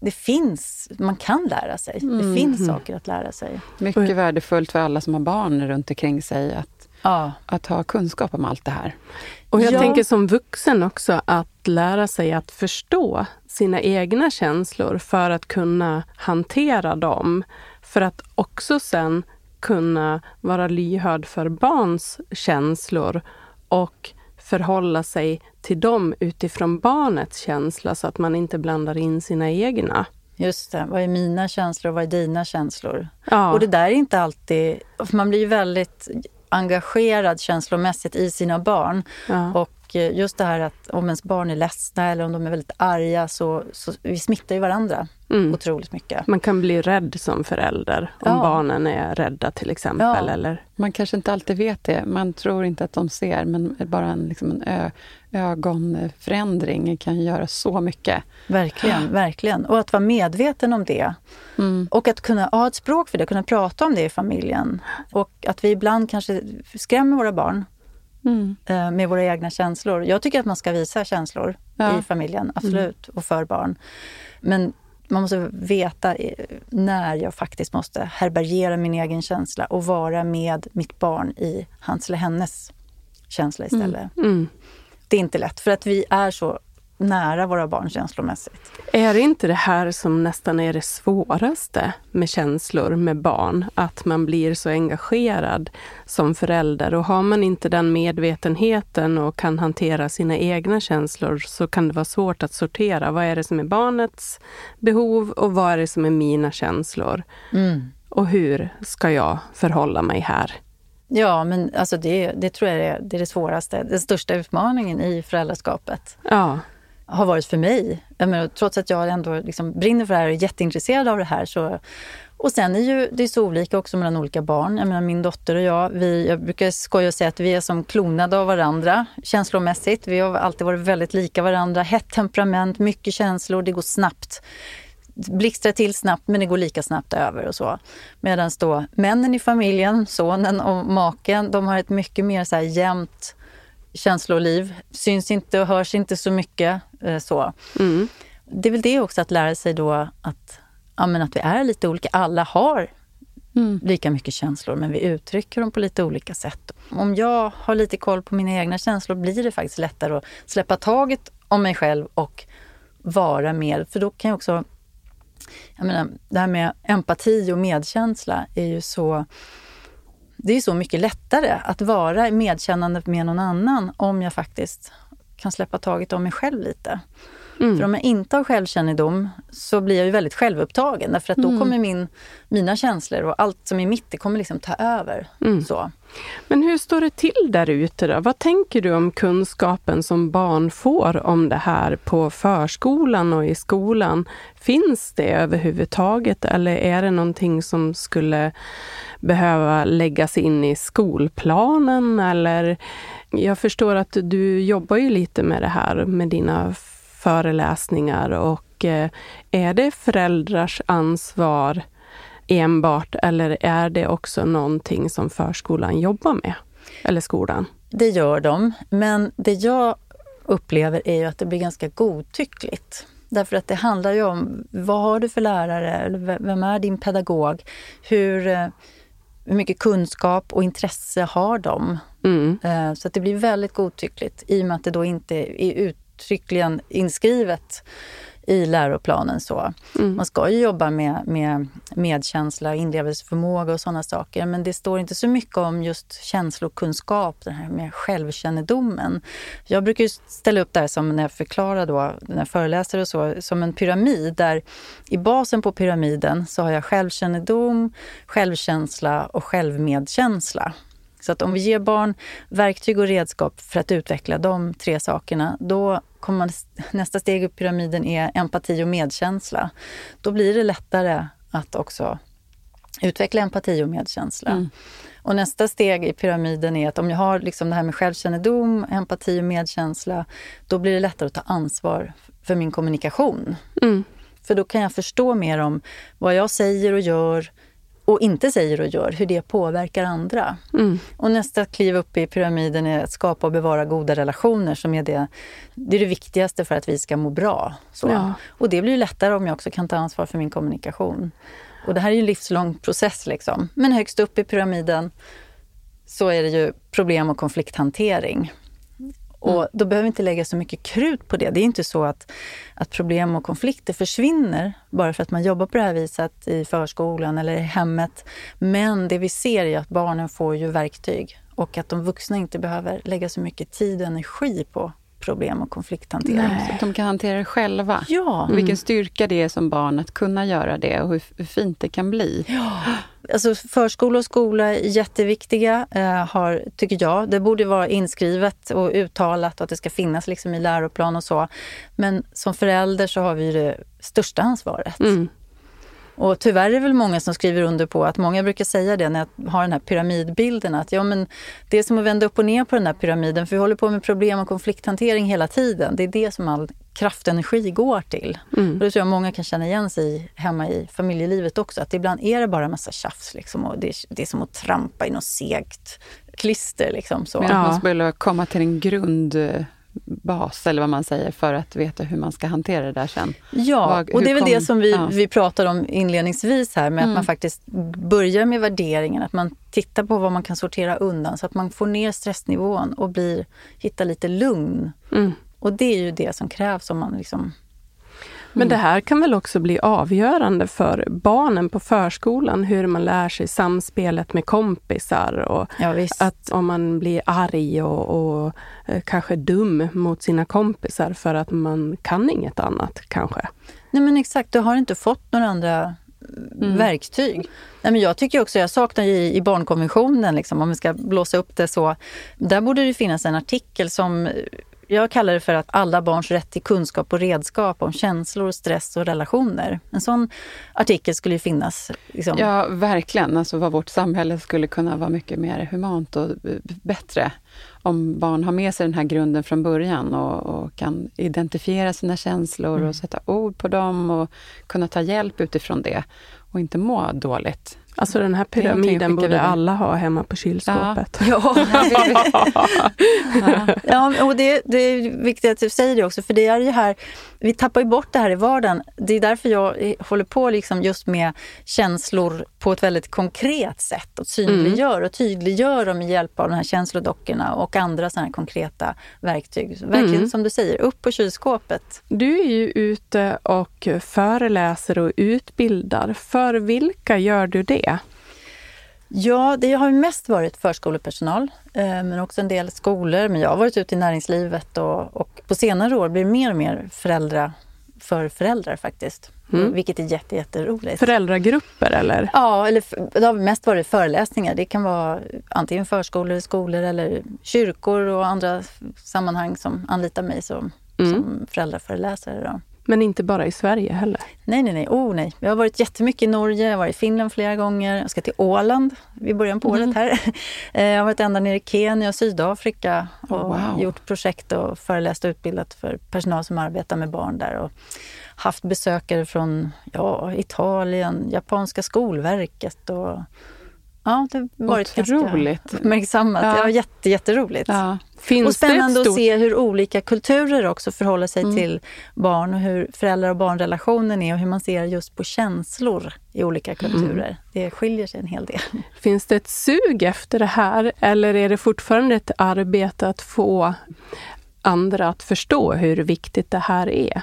det finns, man kan lära sig. Det finns saker att lära sig. Mycket värdefullt för alla som har barn runt omkring sig att, Ja, att ha kunskap om allt det här. Och jag Ja. tänker som vuxen också att lära sig att förstå sina egna känslor för att kunna hantera dem. För att också sen kunna vara lyhörd för barns känslor och förhålla sig till dem utifrån barnets känsla så att man inte blandar in sina egna. just det. Vad är mina känslor och vad är dina känslor? Ja, Och det där är inte alltid... Man blir ju väldigt engagerad känslomässigt i sina barn. ja. Och eh, just det här att om ens barn är ledsna eller om de är väldigt arga så, så vi smittar ju varandra Mm. otroligt mycket. Man kan bli rädd som förälder om Ja. barnen är rädda till exempel. Ja. Eller, Man kanske inte alltid vet det. Man tror inte att de ser, men bara en, liksom en ö, ögonförändring kan göra så mycket. Verkligen, verkligen. Och att vara medveten om det. Mm. Och att kunna ha ett språk för det, kunna prata om det i familjen. Och att vi ibland kanske skrämmer våra barn Mm. eh, med våra egna känslor. Jag tycker att man ska visa känslor Ja. i familjen, absolut, och för barn. Men man måste veta när jag faktiskt måste härbärgera min egen känsla och vara med mitt barn i hans eller hennes känsla istället. Mm. Mm. Det är inte lätt, för att vi är så nära våra barn känslomässigt. Är det inte det här som nästan är det svåraste med känslor med barn? Att man blir så engagerad som förälder och har man inte den medvetenheten och kan hantera sina egna känslor så kan det vara svårt att sortera. Vad är det som är barnets behov och vad är det som är mina känslor? Mm. Och hur ska jag förhålla mig här? Ja, men alltså det, det tror jag är det, är det svåraste. Den största utmaningen i föräldraskapet. Ja har varit för mig. Jag menar, trots att jag ändå liksom brinner för det här och är jätteintresserad av det här. Så, och sen är ju, det är så olika också mellan olika barn. Jag menar, min dotter och jag, vi, jag brukar skoja och säga att vi är som klonade av varandra känslomässigt. Vi har alltid varit väldigt lika varandra. Hett temperament, mycket känslor, det går snabbt blixtrar till snabbt men det går lika snabbt över och så. Medan då männen i familjen, sonen och maken, de har ett mycket mer så här jämnt känsloliv. Syns inte och hörs inte så mycket. Eh, så. Mm. Det är väl det också att lära sig då att, ja, men att vi är lite olika. Alla har mm. lika mycket känslor men vi uttrycker dem på lite olika sätt. Om jag har lite koll på mina egna känslor blir det faktiskt lättare att släppa taget om mig själv och vara mer, för då kan jag också jag menar, det här med empati och medkänsla är ju så det är så mycket lättare att vara medkännande med någon annan om jag faktiskt kan släppa taget om mig själv lite. Mm. För om jag inte har självkännedom så blir jag ju väldigt självupptagen därför att då mm. kommer min, mina känslor och allt som är mitt, det kommer liksom ta över. Mm. Så. Men hur står det till där ute då? Vad tänker du om kunskapen som barn får om det här på förskolan och i skolan? Finns det överhuvudtaget eller är det någonting som skulle behöva läggas in i skolplanen eller jag förstår att du jobbar ju lite med det här med dina föreläsningar och eh, är det föräldrars ansvar enbart eller är det också någonting som förskolan jobbar med? Eller skolan? Det gör de, men det jag upplever är ju att det blir ganska godtyckligt. Därför att det handlar ju om vad har du för lärare? Vem är din pedagog? Hur, eh, hur mycket kunskap och intresse har de? Mm. Eh, så att det blir väldigt godtyckligt i och med att det då inte är uttryckligen inskrivet i läroplanen. Så. Mm. Man ska ju jobba med, med medkänsla, inlevelseförmåga och sådana saker. Men det står inte så mycket om just känslokunskap, det här med självkännedomen. Jag brukar ställa upp det här som när jag förklarar då, när jag föreläser och så, som en pyramid där i basen på pyramiden så har jag självkännedom, självkänsla och självmedkänsla. Så att om vi ger barn verktyg och redskap för att utveckla de tre sakerna, då kommer man, nästa steg i pyramiden är empati och medkänsla. Då blir det lättare att också utveckla empati och medkänsla. Mm. Och nästa steg i pyramiden är att om jag har liksom det här med självkännedom, empati och medkänsla, då blir det lättare att ta ansvar för min kommunikation. Mm. För då kan jag förstå mer om vad jag säger och gör, och inte säger och gör, hur det påverkar andra. Mm. Och nästa kliv upp i pyramiden är att skapa och bevara goda relationer som är det, det, är det viktigaste för att vi ska må bra. Ja. Och det blir lättare om jag också kan ta ansvar för min kommunikation. Och det här är ju en livslång process. Liksom. Men högst upp i pyramiden så är det ju problem och konflikthantering. Och mm. då behöver vi inte lägga så mycket krut på det. Det är inte så att, att problem och konflikter försvinner bara för att man jobbar på det här viset i förskolan eller i hemmet. Men det vi ser är att barnen får ju verktyg och att de vuxna inte behöver lägga så mycket tid och energi på problem och konflikthantering. Nej. Så de kan hantera det själva. Ja. Och vilken styrka det är som barn att kunna göra det och hur, hur fint det kan bli. Ja. Alltså förskola och skola är jätteviktiga, eh, har, tycker jag. Det borde vara inskrivet och uttalat och att det ska finnas liksom i läroplan och så. Men som förälder så har vi det största ansvaret. Mm. Och tyvärr är det väl många som skriver under på att många brukar säga det när jag har den här pyramidbilden att ja men det är som att vända upp och ner på den här pyramiden för vi håller på med problem och konflikthantering hela tiden. Det är det som all kraftenergi går till. Mm. Och det tror jag många kan känna igen sig hemma i familjelivet också. Att ibland är det bara en massa tjafs liksom, och det är, det är som att trampa i något segt klister. Liksom, så. Men att man skulle komma till en grund bas, eller vad man säger, för att veta hur man ska hantera det där sen. Ja, Vad- och det är väl kom- det som vi, ja. vi pratade om inledningsvis här med Mm. att man faktiskt börjar med värderingen, att man tittar på vad man kan sortera undan så att man får ner stressnivån och blir, hittar lite lugn. Mm. Och det är ju det som krävs om man liksom... Men det här kan väl också bli avgörande för barnen på förskolan, hur man lär sig samspelet med kompisar och Ja, att om man blir arg och, och eh, kanske dum mot sina kompisar för att man kan inget annat kanske. Nej men exakt, du har inte fått några andra Mm. verktyg. Nej, men jag tycker också, jag saknar i, i barnkonventionen, liksom, om vi ska blåsa upp det så. Där borde det finnas en artikel som jag kallar det för att alla barns rätt till kunskap och redskap om känslor, stress och relationer. En sån artikel skulle ju finnas. Liksom. Ja, verkligen. Alltså vad vårt samhälle skulle kunna vara mycket mer humant och bättre om barn har med sig den här grunden från början och, och kan identifiera sina känslor Mm. och sätta ord på dem och kunna ta hjälp utifrån det och inte må dåligt. Alltså den här pyramiden borde alla ha hemma på kylskåpet. Ja, ja och det, det är viktigt att du säger det också, för det är ju här, vi tappar ju bort det här i vardagen. Det är därför jag håller på liksom just med känslor på ett väldigt konkret sätt och synliggör och tydliggör dem med hjälp av de här känslodockorna och andra sådana här konkreta verktyg. Verkligen Mm. som du säger, upp på kylskåpet. Du är ju ute och föreläser och utbildar. För vilka gör du det? Ja, det har mest varit förskolepersonal, eh, men också en del skolor. Men jag har varit ute i näringslivet och, och på senare år blir det mer och mer föräldrar för föräldrar faktiskt. Mm. Vilket är jätte, jätteroligt. Föräldragrupper eller? Ja, eller det har mest varit föreläsningar. Det kan vara antingen förskolor, skolor eller kyrkor och andra sammanhang som anlitar mig som, Mm. som föräldraföreläsare. Då. Men inte bara i Sverige heller. Nej, nej, nej. Oh, nej. Jag har varit jättemycket i Norge, jag har varit i Finland flera gånger. Jag ska till Åland i början på året här. Eh, Jag har varit ända nere i Kenya och Sydafrika och Wow. gjort projekt och föreläst och utbildat för personal som arbetar med barn där. Och haft besökare från ja, Italien, japanska skolverket och ja, det har varit Otroligt. uppmärksammat. Ja. Ja. Jätte, jätteroligt. Ja. Finns Och spännande ett att stort... se hur olika kulturer också förhåller sig Mm. till barn och hur föräldrar och barnrelationen är och hur man ser just på känslor i olika kulturer. Mm. Det skiljer sig en hel del. Finns det ett sug efter det här eller är det fortfarande ett arbete att få andra att förstå hur viktigt det här är?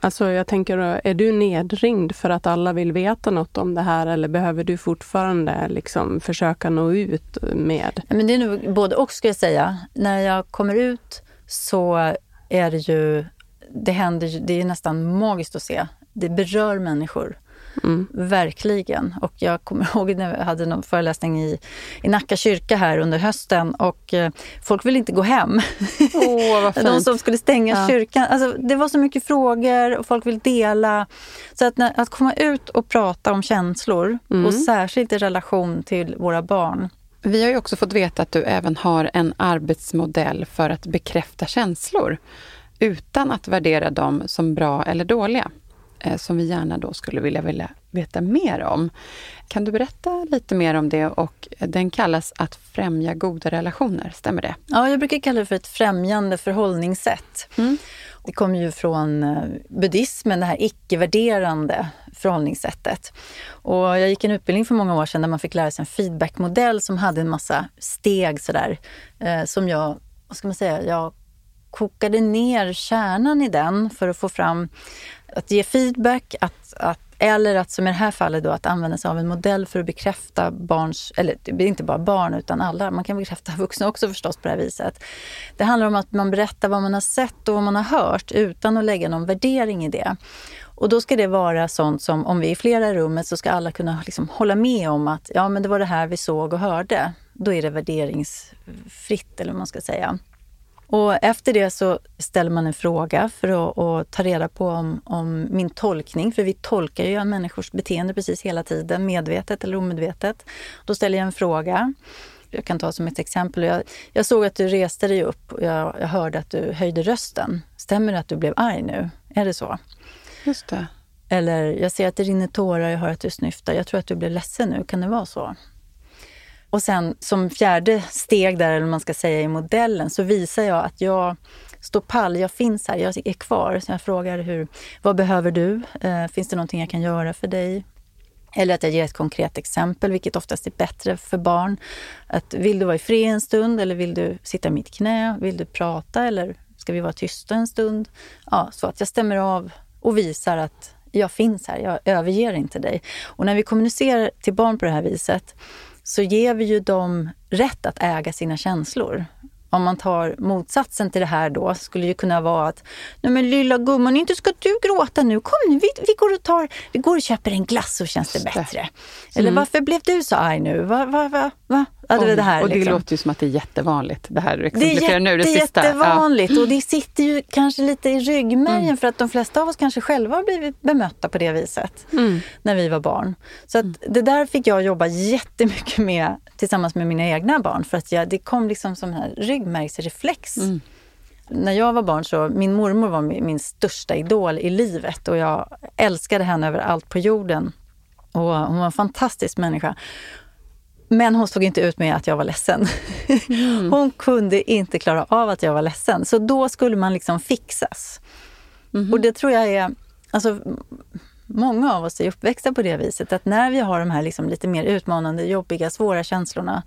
Alltså jag tänker, är du nedringd för att alla vill veta något om det här eller behöver du fortfarande liksom försöka nå ut med? Men det är nog både och ska jag säga. När jag kommer ut så är det ju, det händer ju, det är nästan magiskt att se. Det berör människor. Mm. Verkligen. Och jag kommer ihåg när vi hade någon föreläsning i, i Nacka kyrka här under hösten och eh, folk ville inte gå hem. Vad De som skulle stänga Ja. kyrkan. Alltså, det var så mycket frågor och folk vill dela. Så att, när, att komma ut och prata om känslor Mm. och särskilt i relation till våra barn. Vi har ju också fått veta att du även har en arbetsmodell för att bekräfta känslor utan att värdera dem som bra eller dåliga, som vi gärna då skulle vilja, vilja veta mer om. Kan du berätta lite mer om det? Och den kallas att främja goda relationer, stämmer det? Ja, jag brukar kalla det för ett främjande förhållningssätt. Mm. Det kommer ju från eh, buddhismen, det här icke-värderande förhållningssättet. Och jag gick en utbildning för många år sedan där man fick lära sig en feedbackmodell som hade en massa steg sådär, eh, som jag, vad ska man säga, jag kokade ner kärnan i den för att få fram att ge feedback, att, att, eller att som i det här fallet då, att använda sig av en modell för att bekräfta barns, eller inte bara barn utan alla, man kan bekräfta vuxna också förstås på det här viset. Det handlar om att man berättar vad man har sett och vad man har hört utan att lägga någon värdering i det. Och då ska det vara sånt som, om vi är flera i rummet så ska alla kunna liksom hålla med om att ja men det var det här vi såg och hörde. Då är det värderingsfritt eller vad man ska säga. Och efter det så ställer man en fråga för att, att ta reda på om, om min tolkning, för vi tolkar ju människors beteende precis hela tiden, medvetet eller omedvetet. Då ställer jag en fråga. Jag kan ta som ett exempel. Jag, jag såg att du reste dig upp och jag, jag hörde att du höjde rösten. Stämmer det att du blev arg nu? Är det så? Just det. Eller jag ser att det rinner tårar, jag hör att du snyftar. Jag tror att du blev ledsen nu. Kan det vara så? Och sen som fjärde steg där, eller man ska säga i modellen, så visar jag att jag står pall, jag finns här, jag är kvar. Så jag frågar hur, vad behöver du? Eh, finns det någonting jag kan göra för dig? Eller att jag ger ett konkret exempel, vilket oftast är bättre för barn. Att vill du vara i fred en stund eller vill du sitta i mitt knä? Vill du prata eller ska vi vara tysta en stund? Ja, så att jag stämmer av och visar att jag finns här, jag överger inte dig. Och när vi kommunicerar till barn på det här viset så ger vi ju dem rätt att äga sina känslor om man tar motsatsen till det här då, skulle ju kunna vara att Nej men lilla gumman, inte ska du gråta nu. Kom nu, vi, vi, går, och tar, vi går och köper en glass så känns det bättre. Mm. Eller varför blev du så arg nu? Va, va, va, va? Ja, det, det här, och det liksom. låter ju som att det är jättevanligt. Det här exemplifierar det nu det sista. Det är jättevanligt ja. och det sitter ju kanske lite i ryggmärgen mm. för att de flesta av oss kanske själva har blivit bemötta på det viset mm. när vi var barn. Så att mm. det där fick jag jobba jättemycket med tillsammans med mina egna barn för att jag, det kom liksom som en ryggmärgsreflex. Mm. När jag var barn så, min mormor var min, min största idol i livet och jag älskade henne över allt på jorden. Och hon var en fantastisk människa. Men hon stod inte ut med att jag var ledsen. Mm. Hon kunde inte klara av att jag var ledsen. Så då skulle man liksom fixas. Mm. Och det tror jag är... Alltså, många av oss är uppväxta på det viset att när vi har de här liksom lite mer utmanande, jobbiga, svåra känslorna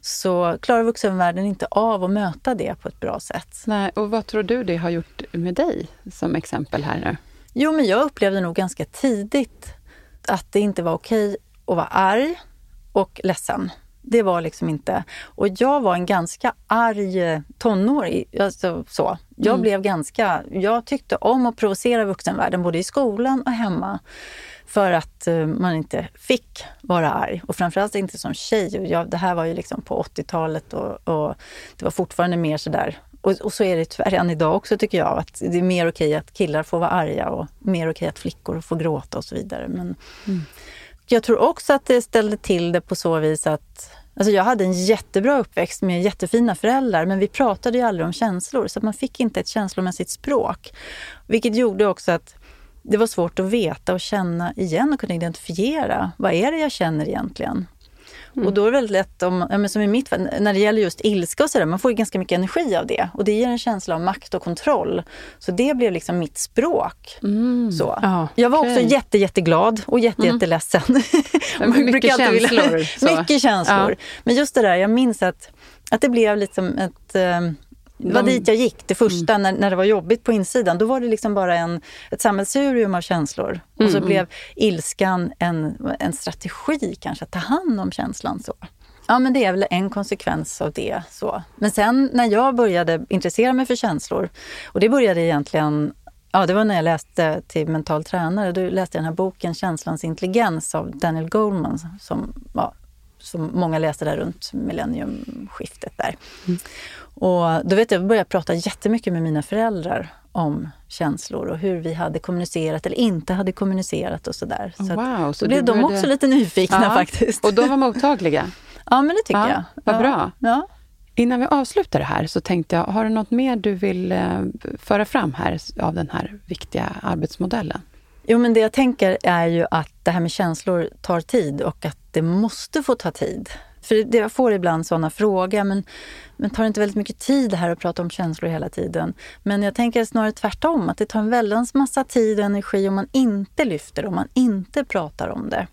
så klarar vuxenvärlden inte av att möta det på ett bra sätt. Nej, och vad tror du det har gjort med dig som exempel här nu? Jo, men jag upplevde nog ganska tidigt att det inte var okej att vara arg och ledsen. Det var liksom inte... Och jag var en ganska arg tonåring. Alltså, så. Jag mm. blev ganska... Jag tyckte om att provocera vuxenvärlden både i skolan och hemma. För att uh, man inte fick vara arg. Och framförallt inte som tjej. Jag, det här var ju liksom på 80-talet och, och, det var fortfarande mer sådär och, och så är det tyvärr än idag också tycker jag. Att det är mer okej att killar får vara arga och mer okej att flickor får gråta och så vidare. Men, mm jag tror också att det ställde till det på så vis att Alltså jag hade en jättebra uppväxt med jättefina föräldrar men vi pratade ju aldrig om känslor så man fick inte ett känslomässigt språk. Vilket gjorde också att det var svårt att veta och känna igen och kunna identifiera. Vad är det jag känner egentligen? Mm. Och då är det väldigt lätt, om, ja, men som i mitt fall, när det gäller just ilska och sådär, man får ju ganska mycket energi av det. Och det ger en känsla av makt och kontroll. Så det blev liksom mitt språk. Mm. Så. Ah, jag var okay. också jätte, jätteglad och jätte, mm. jätteledsen. mycket känslor. mycket känslor. Ja. Men just det där, jag minns att, att det blev liksom ett um, det var dit jag gick, det första, mm. när, när det var jobbigt på insidan. Då var det liksom bara en, ett sammelsurium av känslor. Och så mm. blev ilskan en, en strategi kanske, att ta hand om känslan. så. Ja, men det är väl en konsekvens av det. så. Men sen när jag började intressera mig för känslor, och det började egentligen Ja, det var när jag läste till mental tränare. Då läste jag den här boken Känslans intelligens av Daniel Goleman som, ja, som många läste där runt millenniumskiftet där. Mm. Och då vet jag, jag började prata jättemycket med mina föräldrar om känslor och hur vi hade kommunicerat eller inte hade kommunicerat och sådär. Så, wow, så då blev började... de också lite nyfikna ja, faktiskt. Och de var mottagliga? ja, men det tycker ja, jag. Vad ja, bra. Ja. Innan vi avslutar det här så tänkte jag, har du något mer du vill eh, föra fram här av den här viktiga arbetsmodellen? Jo, men det jag tänker är ju att det här med känslor tar tid och att det måste få ta tid. För det, jag får ibland sådana frågor, men, men tar det inte väldigt mycket tid här att prata om känslor hela tiden? Men jag tänker snarare tvärtom, att det tar en väldans massa tid och energi om man inte lyfter, om man inte pratar om det.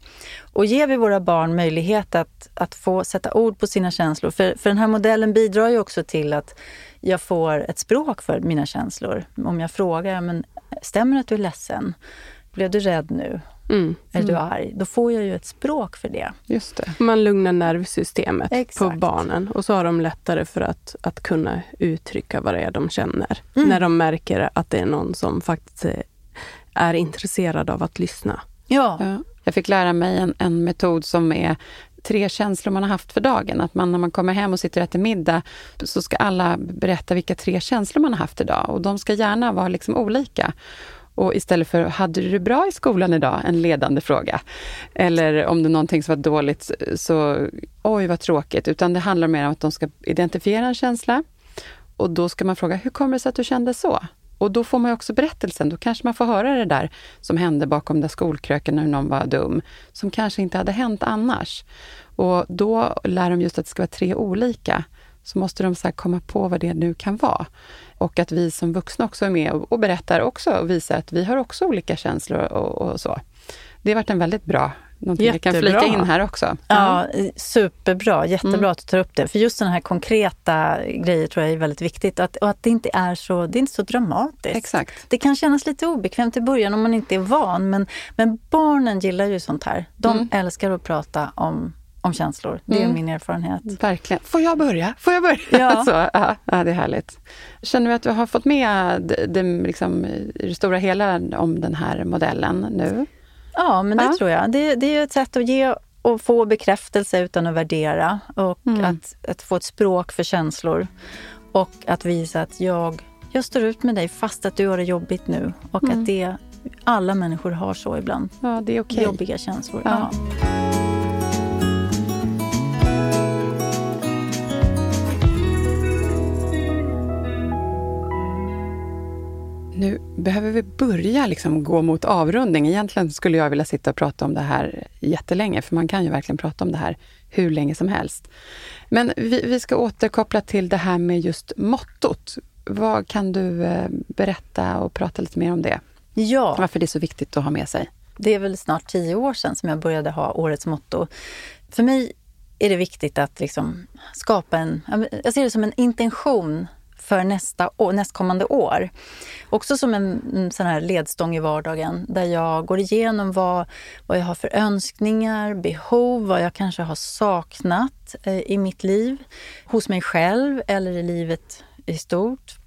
Och ger vi våra barn möjlighet att, att få sätta ord på sina känslor, för, för den här modellen bidrar ju också till att jag får ett språk för mina känslor. Om jag frågar, men stämmer det att du är ledsen? Blev du rädd nu? Mm. Är du mm. arg? Då får jag ju ett språk för det. Just det. Man lugnar nervsystemet Exakt. på barnen och så har de lättare för att, att kunna uttrycka vad det är de känner. Mm. När de märker att det är någon som faktiskt är intresserad av att lyssna. Ja. ja. Jag fick lära mig en, en metod som är tre känslor man har haft för dagen. Att man när man kommer hem och sitter och äter middag så ska alla berätta vilka tre känslor man har haft idag. Och de ska gärna vara liksom olika. Och istället för ”hade du det bra i skolan idag?” en ledande fråga. Eller om det är någonting som var dåligt så ”oj vad tråkigt”. Utan det handlar mer om att de ska identifiera en känsla. Och då ska man fråga ”hur kommer det sig att du kände så?” Och då får man också berättelsen. Då kanske man får höra det där som hände bakom där skolkröken när någon var dum, som kanske inte hade hänt annars. Och då lär de just att det ska vara tre olika så måste de så komma på vad det nu kan vara. Och att vi som vuxna också är med och, och berättar också och visar att vi har också olika känslor och, och så. Det har varit en väldigt bra någonting Jättebra. vi kan flika in här också. Ja, superbra. Jättebra mm. att du tar upp det. För just sådana här konkreta grejer tror jag är väldigt viktigt. Att, och att det inte är så, det är inte så dramatiskt. Exakt. Det kan kännas lite obekvämt i början om man inte är van. Men, men barnen gillar ju sånt här. De mm. älskar att prata om om känslor. Det är mm. min erfarenhet. Verkligen. Får jag börja? Får jag börja? Ja. Så, ja, ja, det är härligt. Känner du att du har fått med det, det, liksom, det stora hela om den här modellen nu? Ja, men det ja. tror jag. Det, det är ett sätt att ge och få bekräftelse utan att värdera och mm. att, att få ett språk för känslor. Och att visa att jag, jag står ut med dig fast att du har det jobbigt nu. Och mm. att det, alla människor har så ibland. Ja, det är okay. Jobbiga känslor. Ja. ja. Nu behöver vi börja liksom gå mot avrundning. Egentligen skulle jag vilja sitta och prata om det här jättelänge, för man kan ju verkligen prata om det här hur länge som helst. Men vi, vi ska återkoppla till det här med just mottot. Vad kan du eh, berätta och prata lite mer om det? Ja. Varför det är så viktigt att ha med sig? Det är väl snart tio år sedan som jag började ha årets motto. För mig är det viktigt att liksom skapa en... Jag ser det som en intention för nästa år, nästkommande år. Också som en, sån här ledstång i vardagen där jag går igenom vad, vad jag har för önskningar, behov, vad jag kanske har saknat eh, i mitt liv, hos mig själv eller i livet i stort.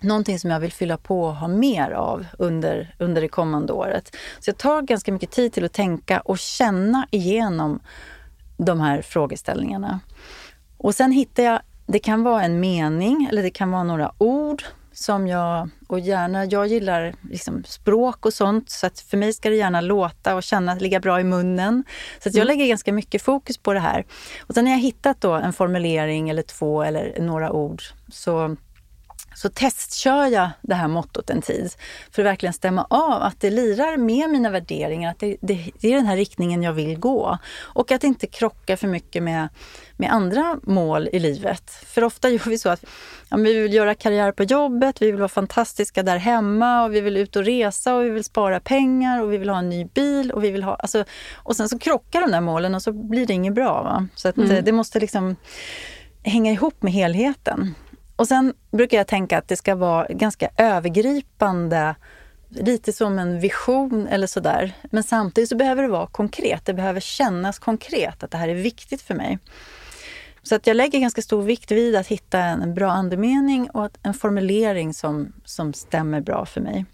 Någonting som jag vill fylla på och ha mer av under, under det kommande året. Så jag tar ganska mycket tid till att tänka och känna igenom de här frågeställningarna. Och sen hittar jag det kan vara en mening eller det kan vara några ord som jag, och gärna, jag gillar liksom språk och sånt, så att för mig ska det gärna låta och känna, ligga bra i munnen. Så att jag mm. lägger ganska mycket fokus på det här. Och sen när jag hittat då en formulering eller två eller några ord så så testkör jag det här mottot en tid för att verkligen stämma av att det lirar med mina värderingar, att det, det, det, är den här riktningen jag vill gå. Och att inte krockar för mycket med, med andra mål i livet. För ofta gör vi så att ja, vi vill göra karriär på jobbet, vi vill vara fantastiska där hemma och vi vill ut och resa och vi vill spara pengar och vi vill ha en ny bil och vi vill ha... Alltså, och sen så krockar de där målen och så blir det inget bra. Va? Så att, mm. det måste liksom hänga ihop med helheten. Och sen brukar jag tänka att det ska vara ganska övergripande, lite som en vision eller sådär. Men samtidigt så behöver det vara konkret. Det behöver kännas konkret att det här är viktigt för mig. Så att jag lägger ganska stor vikt vid att hitta en, bra andemening och en formulering som, som stämmer bra för mig.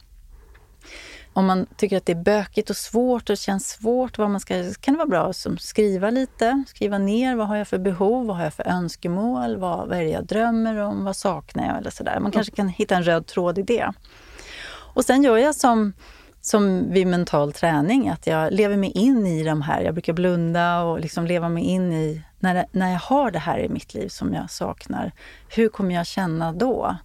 Om man tycker att det är bökigt och svårt och känns svårt, vad man ska, kan det vara bra att skriva lite. Skriva ner vad har jag för behov, vad har jag för önskemål, vad, vad är det jag drömmer om, vad saknar jag eller sådär. Man kanske kan hitta en röd tråd i det. Och sen gör jag som, som vid mental träning, att jag lever mig in i de här. Jag brukar blunda och liksom leva mig in i, när, när jag har det här i mitt liv som jag saknar, hur kommer jag känna då?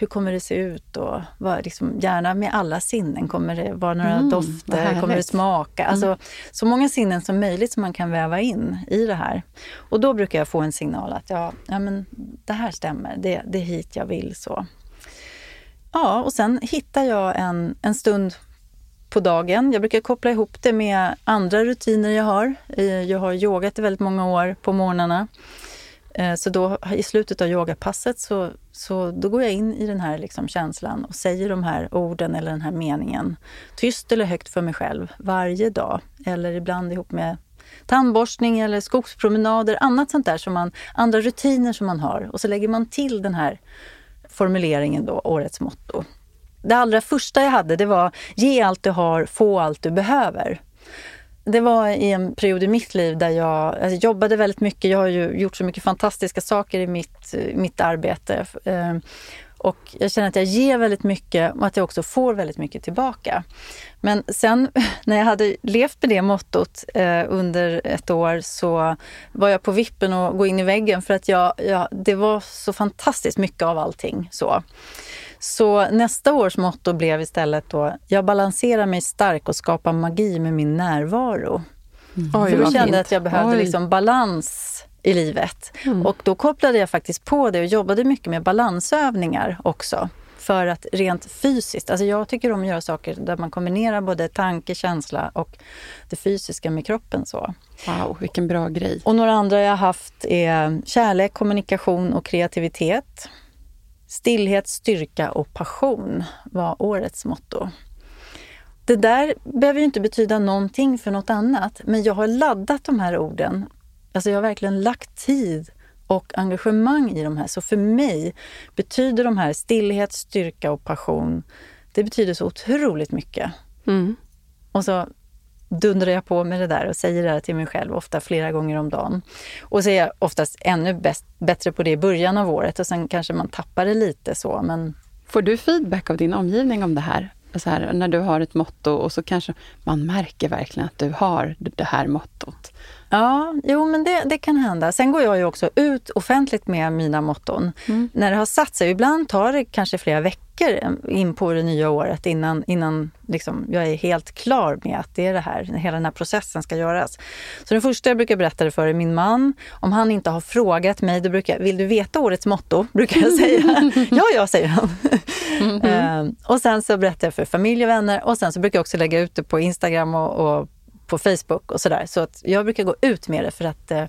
Hur kommer det se ut? Och vad, liksom, gärna med alla sinnen. Kommer det vara några mm, dofter? Kommer det smaka? Mm. Alltså, så många sinnen som möjligt som man kan väva in i det här. Och då brukar jag få en signal att ja, ja men det här stämmer. Det, det är hit jag vill. så. Ja, och sen hittar jag en, en stund på dagen. Jag brukar koppla ihop det med andra rutiner jag har. Eh, jag har yogat i väldigt många år på morgnarna. Eh, så då i slutet av yogapasset så, så då går jag in i den här liksom känslan och säger de här orden eller den här meningen tyst eller högt för mig själv varje dag. Eller ibland ihop med tandborstning eller skogspromenader, annat sånt där som man, andra rutiner som man har. Och så lägger man till den här formuleringen då, årets motto. Det allra första jag hade det var ge allt du har, få allt du behöver. Det var i en period i mitt liv där jag alltså, jobbade väldigt mycket. Jag har ju gjort så mycket fantastiska saker i mitt, mitt arbete. Ehm, och jag känner att jag ger väldigt mycket och att jag också får väldigt mycket tillbaka. Men sen när jag hade levt med det mottot eh, under ett år så var jag på vippen att gå in i väggen för att jag, jag, det var så fantastiskt mycket av allting. Så. Så nästa års motto blev istället då, jag balanserar mig stark och skapar magi med min närvaro. Mm. Oj, För då kände jag att jag behövde liksom balans i livet. Mm. Och då kopplade jag faktiskt på det och jobbade mycket med balansövningar också. För att rent fysiskt, alltså jag tycker om att göra saker där man kombinerar både tanke, känsla och det fysiska med kroppen. så. Wow, vilken bra grej. Och några andra jag har haft är kärlek, kommunikation och kreativitet. Stillhet, styrka och passion var årets motto. Det där behöver ju inte betyda någonting för något annat, men jag har laddat de här orden. Alltså jag har verkligen lagt tid och engagemang i de här. Så för mig betyder de här stillhet, styrka och passion, det betyder så otroligt mycket. Mm. Och så dundrar jag på med det där och säger det till mig själv, ofta flera gånger om dagen. Och så är jag oftast ännu bäst, bättre på det i början av året och sen kanske man tappar det lite så. Men... Får du feedback av din omgivning om det här? Så här, när du har ett motto och så kanske man märker verkligen att du har det här mottot. Ja, jo men det, det kan hända. Sen går jag ju också ut offentligt med mina motton. Mm. När det har satt sig. Ibland tar det kanske flera veckor in på det nya året innan, innan liksom jag är helt klar med att det är det här, hela den här processen ska göras. Så den första jag brukar berätta det för är min man. Om han inte har frågat mig, då brukar jag, vill du veta årets motto? Brukar jag säga. ja, ja, säger han. Mm -hmm. och sen så berättar jag för familj och vänner och sen så brukar jag också lägga ut det på Instagram och, och på Facebook och sådär. Så att jag brukar gå ut med det för att eh,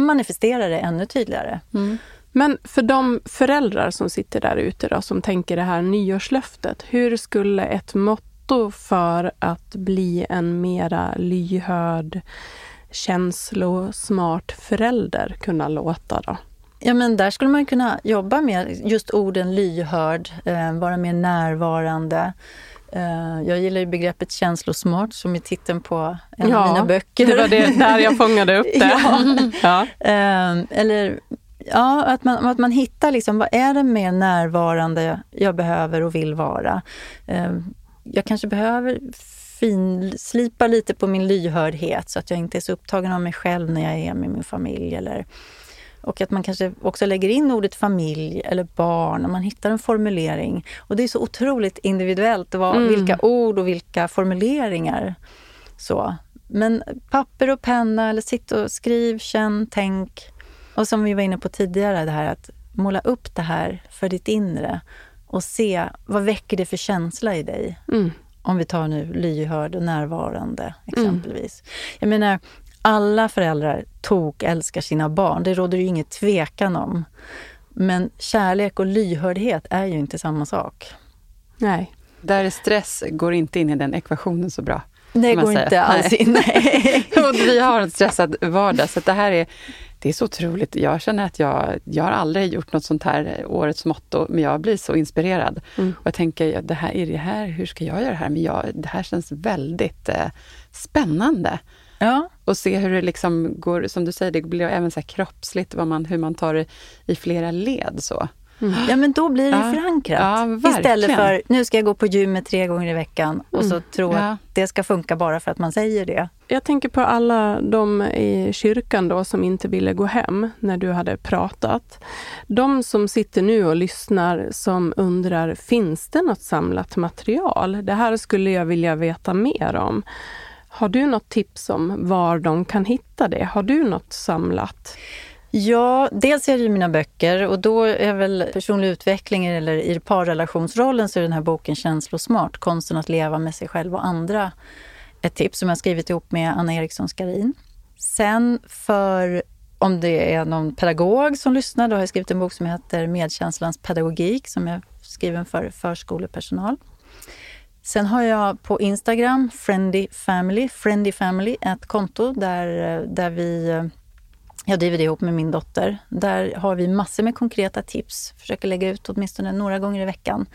manifestera det ännu tydligare. Mm. Men för de föräldrar som sitter där ute då, som tänker det här nyårslöftet, hur skulle ett motto för att bli en mera lyhörd, känslosmart förälder kunna låta då? Ja, men där skulle man kunna jobba med just orden lyhörd, eh, vara mer närvarande, jag gillar ju begreppet känslosmart som är titeln på en ja, av mina böcker. det var det, där jag fångade upp det. ja. ja. Eh, eller ja, att, man, att man hittar liksom, vad är det mer närvarande jag behöver och vill vara? Eh, jag kanske behöver finslipa lite på min lyhördhet så att jag inte är så upptagen av mig själv när jag är med min familj. Eller och att man kanske också lägger in ordet familj eller barn och man hittar en formulering. Och det är så otroligt individuellt vad, mm. vilka ord och vilka formuleringar. Så. Men papper och penna eller sitt och skriv, känn, tänk. Och som vi var inne på tidigare, det här att måla upp det här för ditt inre och se vad väcker det för känsla i dig. Mm. Om vi tar nu lyhörd och närvarande exempelvis. Mm. Jag menar, alla föräldrar tok älskar sina barn, det råder ju inget tvekan om. Men kärlek och lyhördhet är ju inte samma sak. Nej. Där är stress går inte in i den ekvationen så bra. Det går säga. inte alls in. Nej. och vi har en stressad vardag, så det här är, det är så otroligt. Jag känner att jag, jag har aldrig gjort något sånt här årets motto, men jag blir så inspirerad. Mm. Och jag tänker, det här, är det här, hur ska jag göra det här? Men jag, det här känns väldigt eh, spännande. Ja. Och se hur det liksom går, som du säger, det blir även så kroppsligt, vad man, hur man tar det i flera led. så. Mm. Ja, men då blir det ja. förankrat. Ja, Istället för, nu ska jag gå på gymmet tre gånger i veckan och mm. så tro ja. att det ska funka bara för att man säger det. Jag tänker på alla de i kyrkan då som inte ville gå hem när du hade pratat. De som sitter nu och lyssnar som undrar, finns det något samlat material? Det här skulle jag vilja veta mer om. Har du något tips om var de kan hitta det? Har du något samlat? Ja, dels är det ju mina böcker och då är väl personlig utveckling eller i parrelationsrollen så är den här boken Känslosmart, konsten att leva med sig själv och andra ett tips som jag skrivit ihop med Anna Eriksson Skarin. Sen för om det är någon pedagog som lyssnar, då har jag skrivit en bok som heter Medkänslans pedagogik som är skriven för förskolepersonal. Sen har jag på Instagram, Friendly Family, Friendly Family, ett konto där, där vi jag driver det ihop med min dotter. Där har vi massor med konkreta tips. Försöker lägga ut åtminstone några gånger i veckan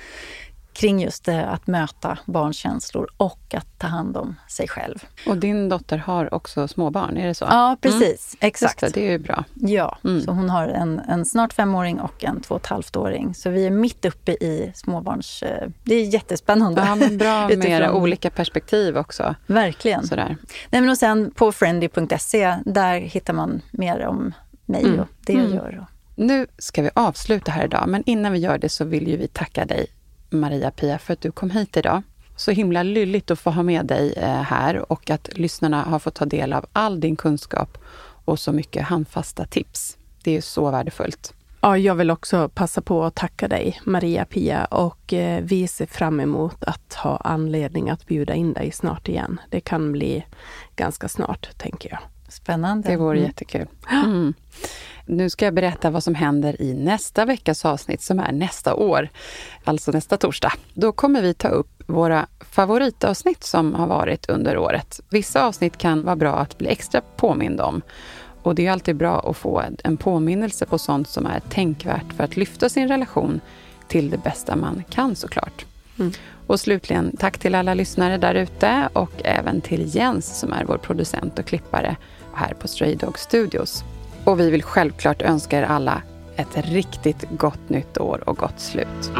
kring just det, att möta barns känslor och att ta hand om sig själv. Och din dotter har också småbarn, är det så? Ja, precis. Mm. Exakt. Det, det, är ju bra. Ja, mm. så hon har en, en snart femåring och en två och ett halvt åring. Så vi är mitt uppe i småbarns... Eh, det är jättespännande. Ja, men bra med olika perspektiv också. Verkligen. Sådär. Nej, men och sen på friendly.se, där hittar man mer om mig mm. och det jag mm. gör. Nu ska vi avsluta här idag, men innan vi gör det så vill ju vi tacka dig Maria-Pia för att du kom hit idag. Så himla lylligt att få ha med dig eh, här och att lyssnarna har fått ta del av all din kunskap och så mycket handfasta tips. Det är så värdefullt. Ja, jag vill också passa på att tacka dig, Maria-Pia, och eh, vi ser fram emot att ha anledning att bjuda in dig snart igen. Det kan bli ganska snart, tänker jag. Spännande. Det vore mm. jättekul. Mm. Nu ska jag berätta vad som händer i nästa veckas avsnitt som är nästa år, alltså nästa torsdag. Då kommer vi ta upp våra favoritavsnitt som har varit under året. Vissa avsnitt kan vara bra att bli extra påmind om. Och det är alltid bra att få en påminnelse på sånt som är tänkvärt för att lyfta sin relation till det bästa man kan såklart. Mm. Och slutligen, tack till alla lyssnare där ute och även till Jens som är vår producent och klippare här på Stray Dog Studios. Och vi vill självklart önska er alla ett riktigt gott nytt år och gott slut.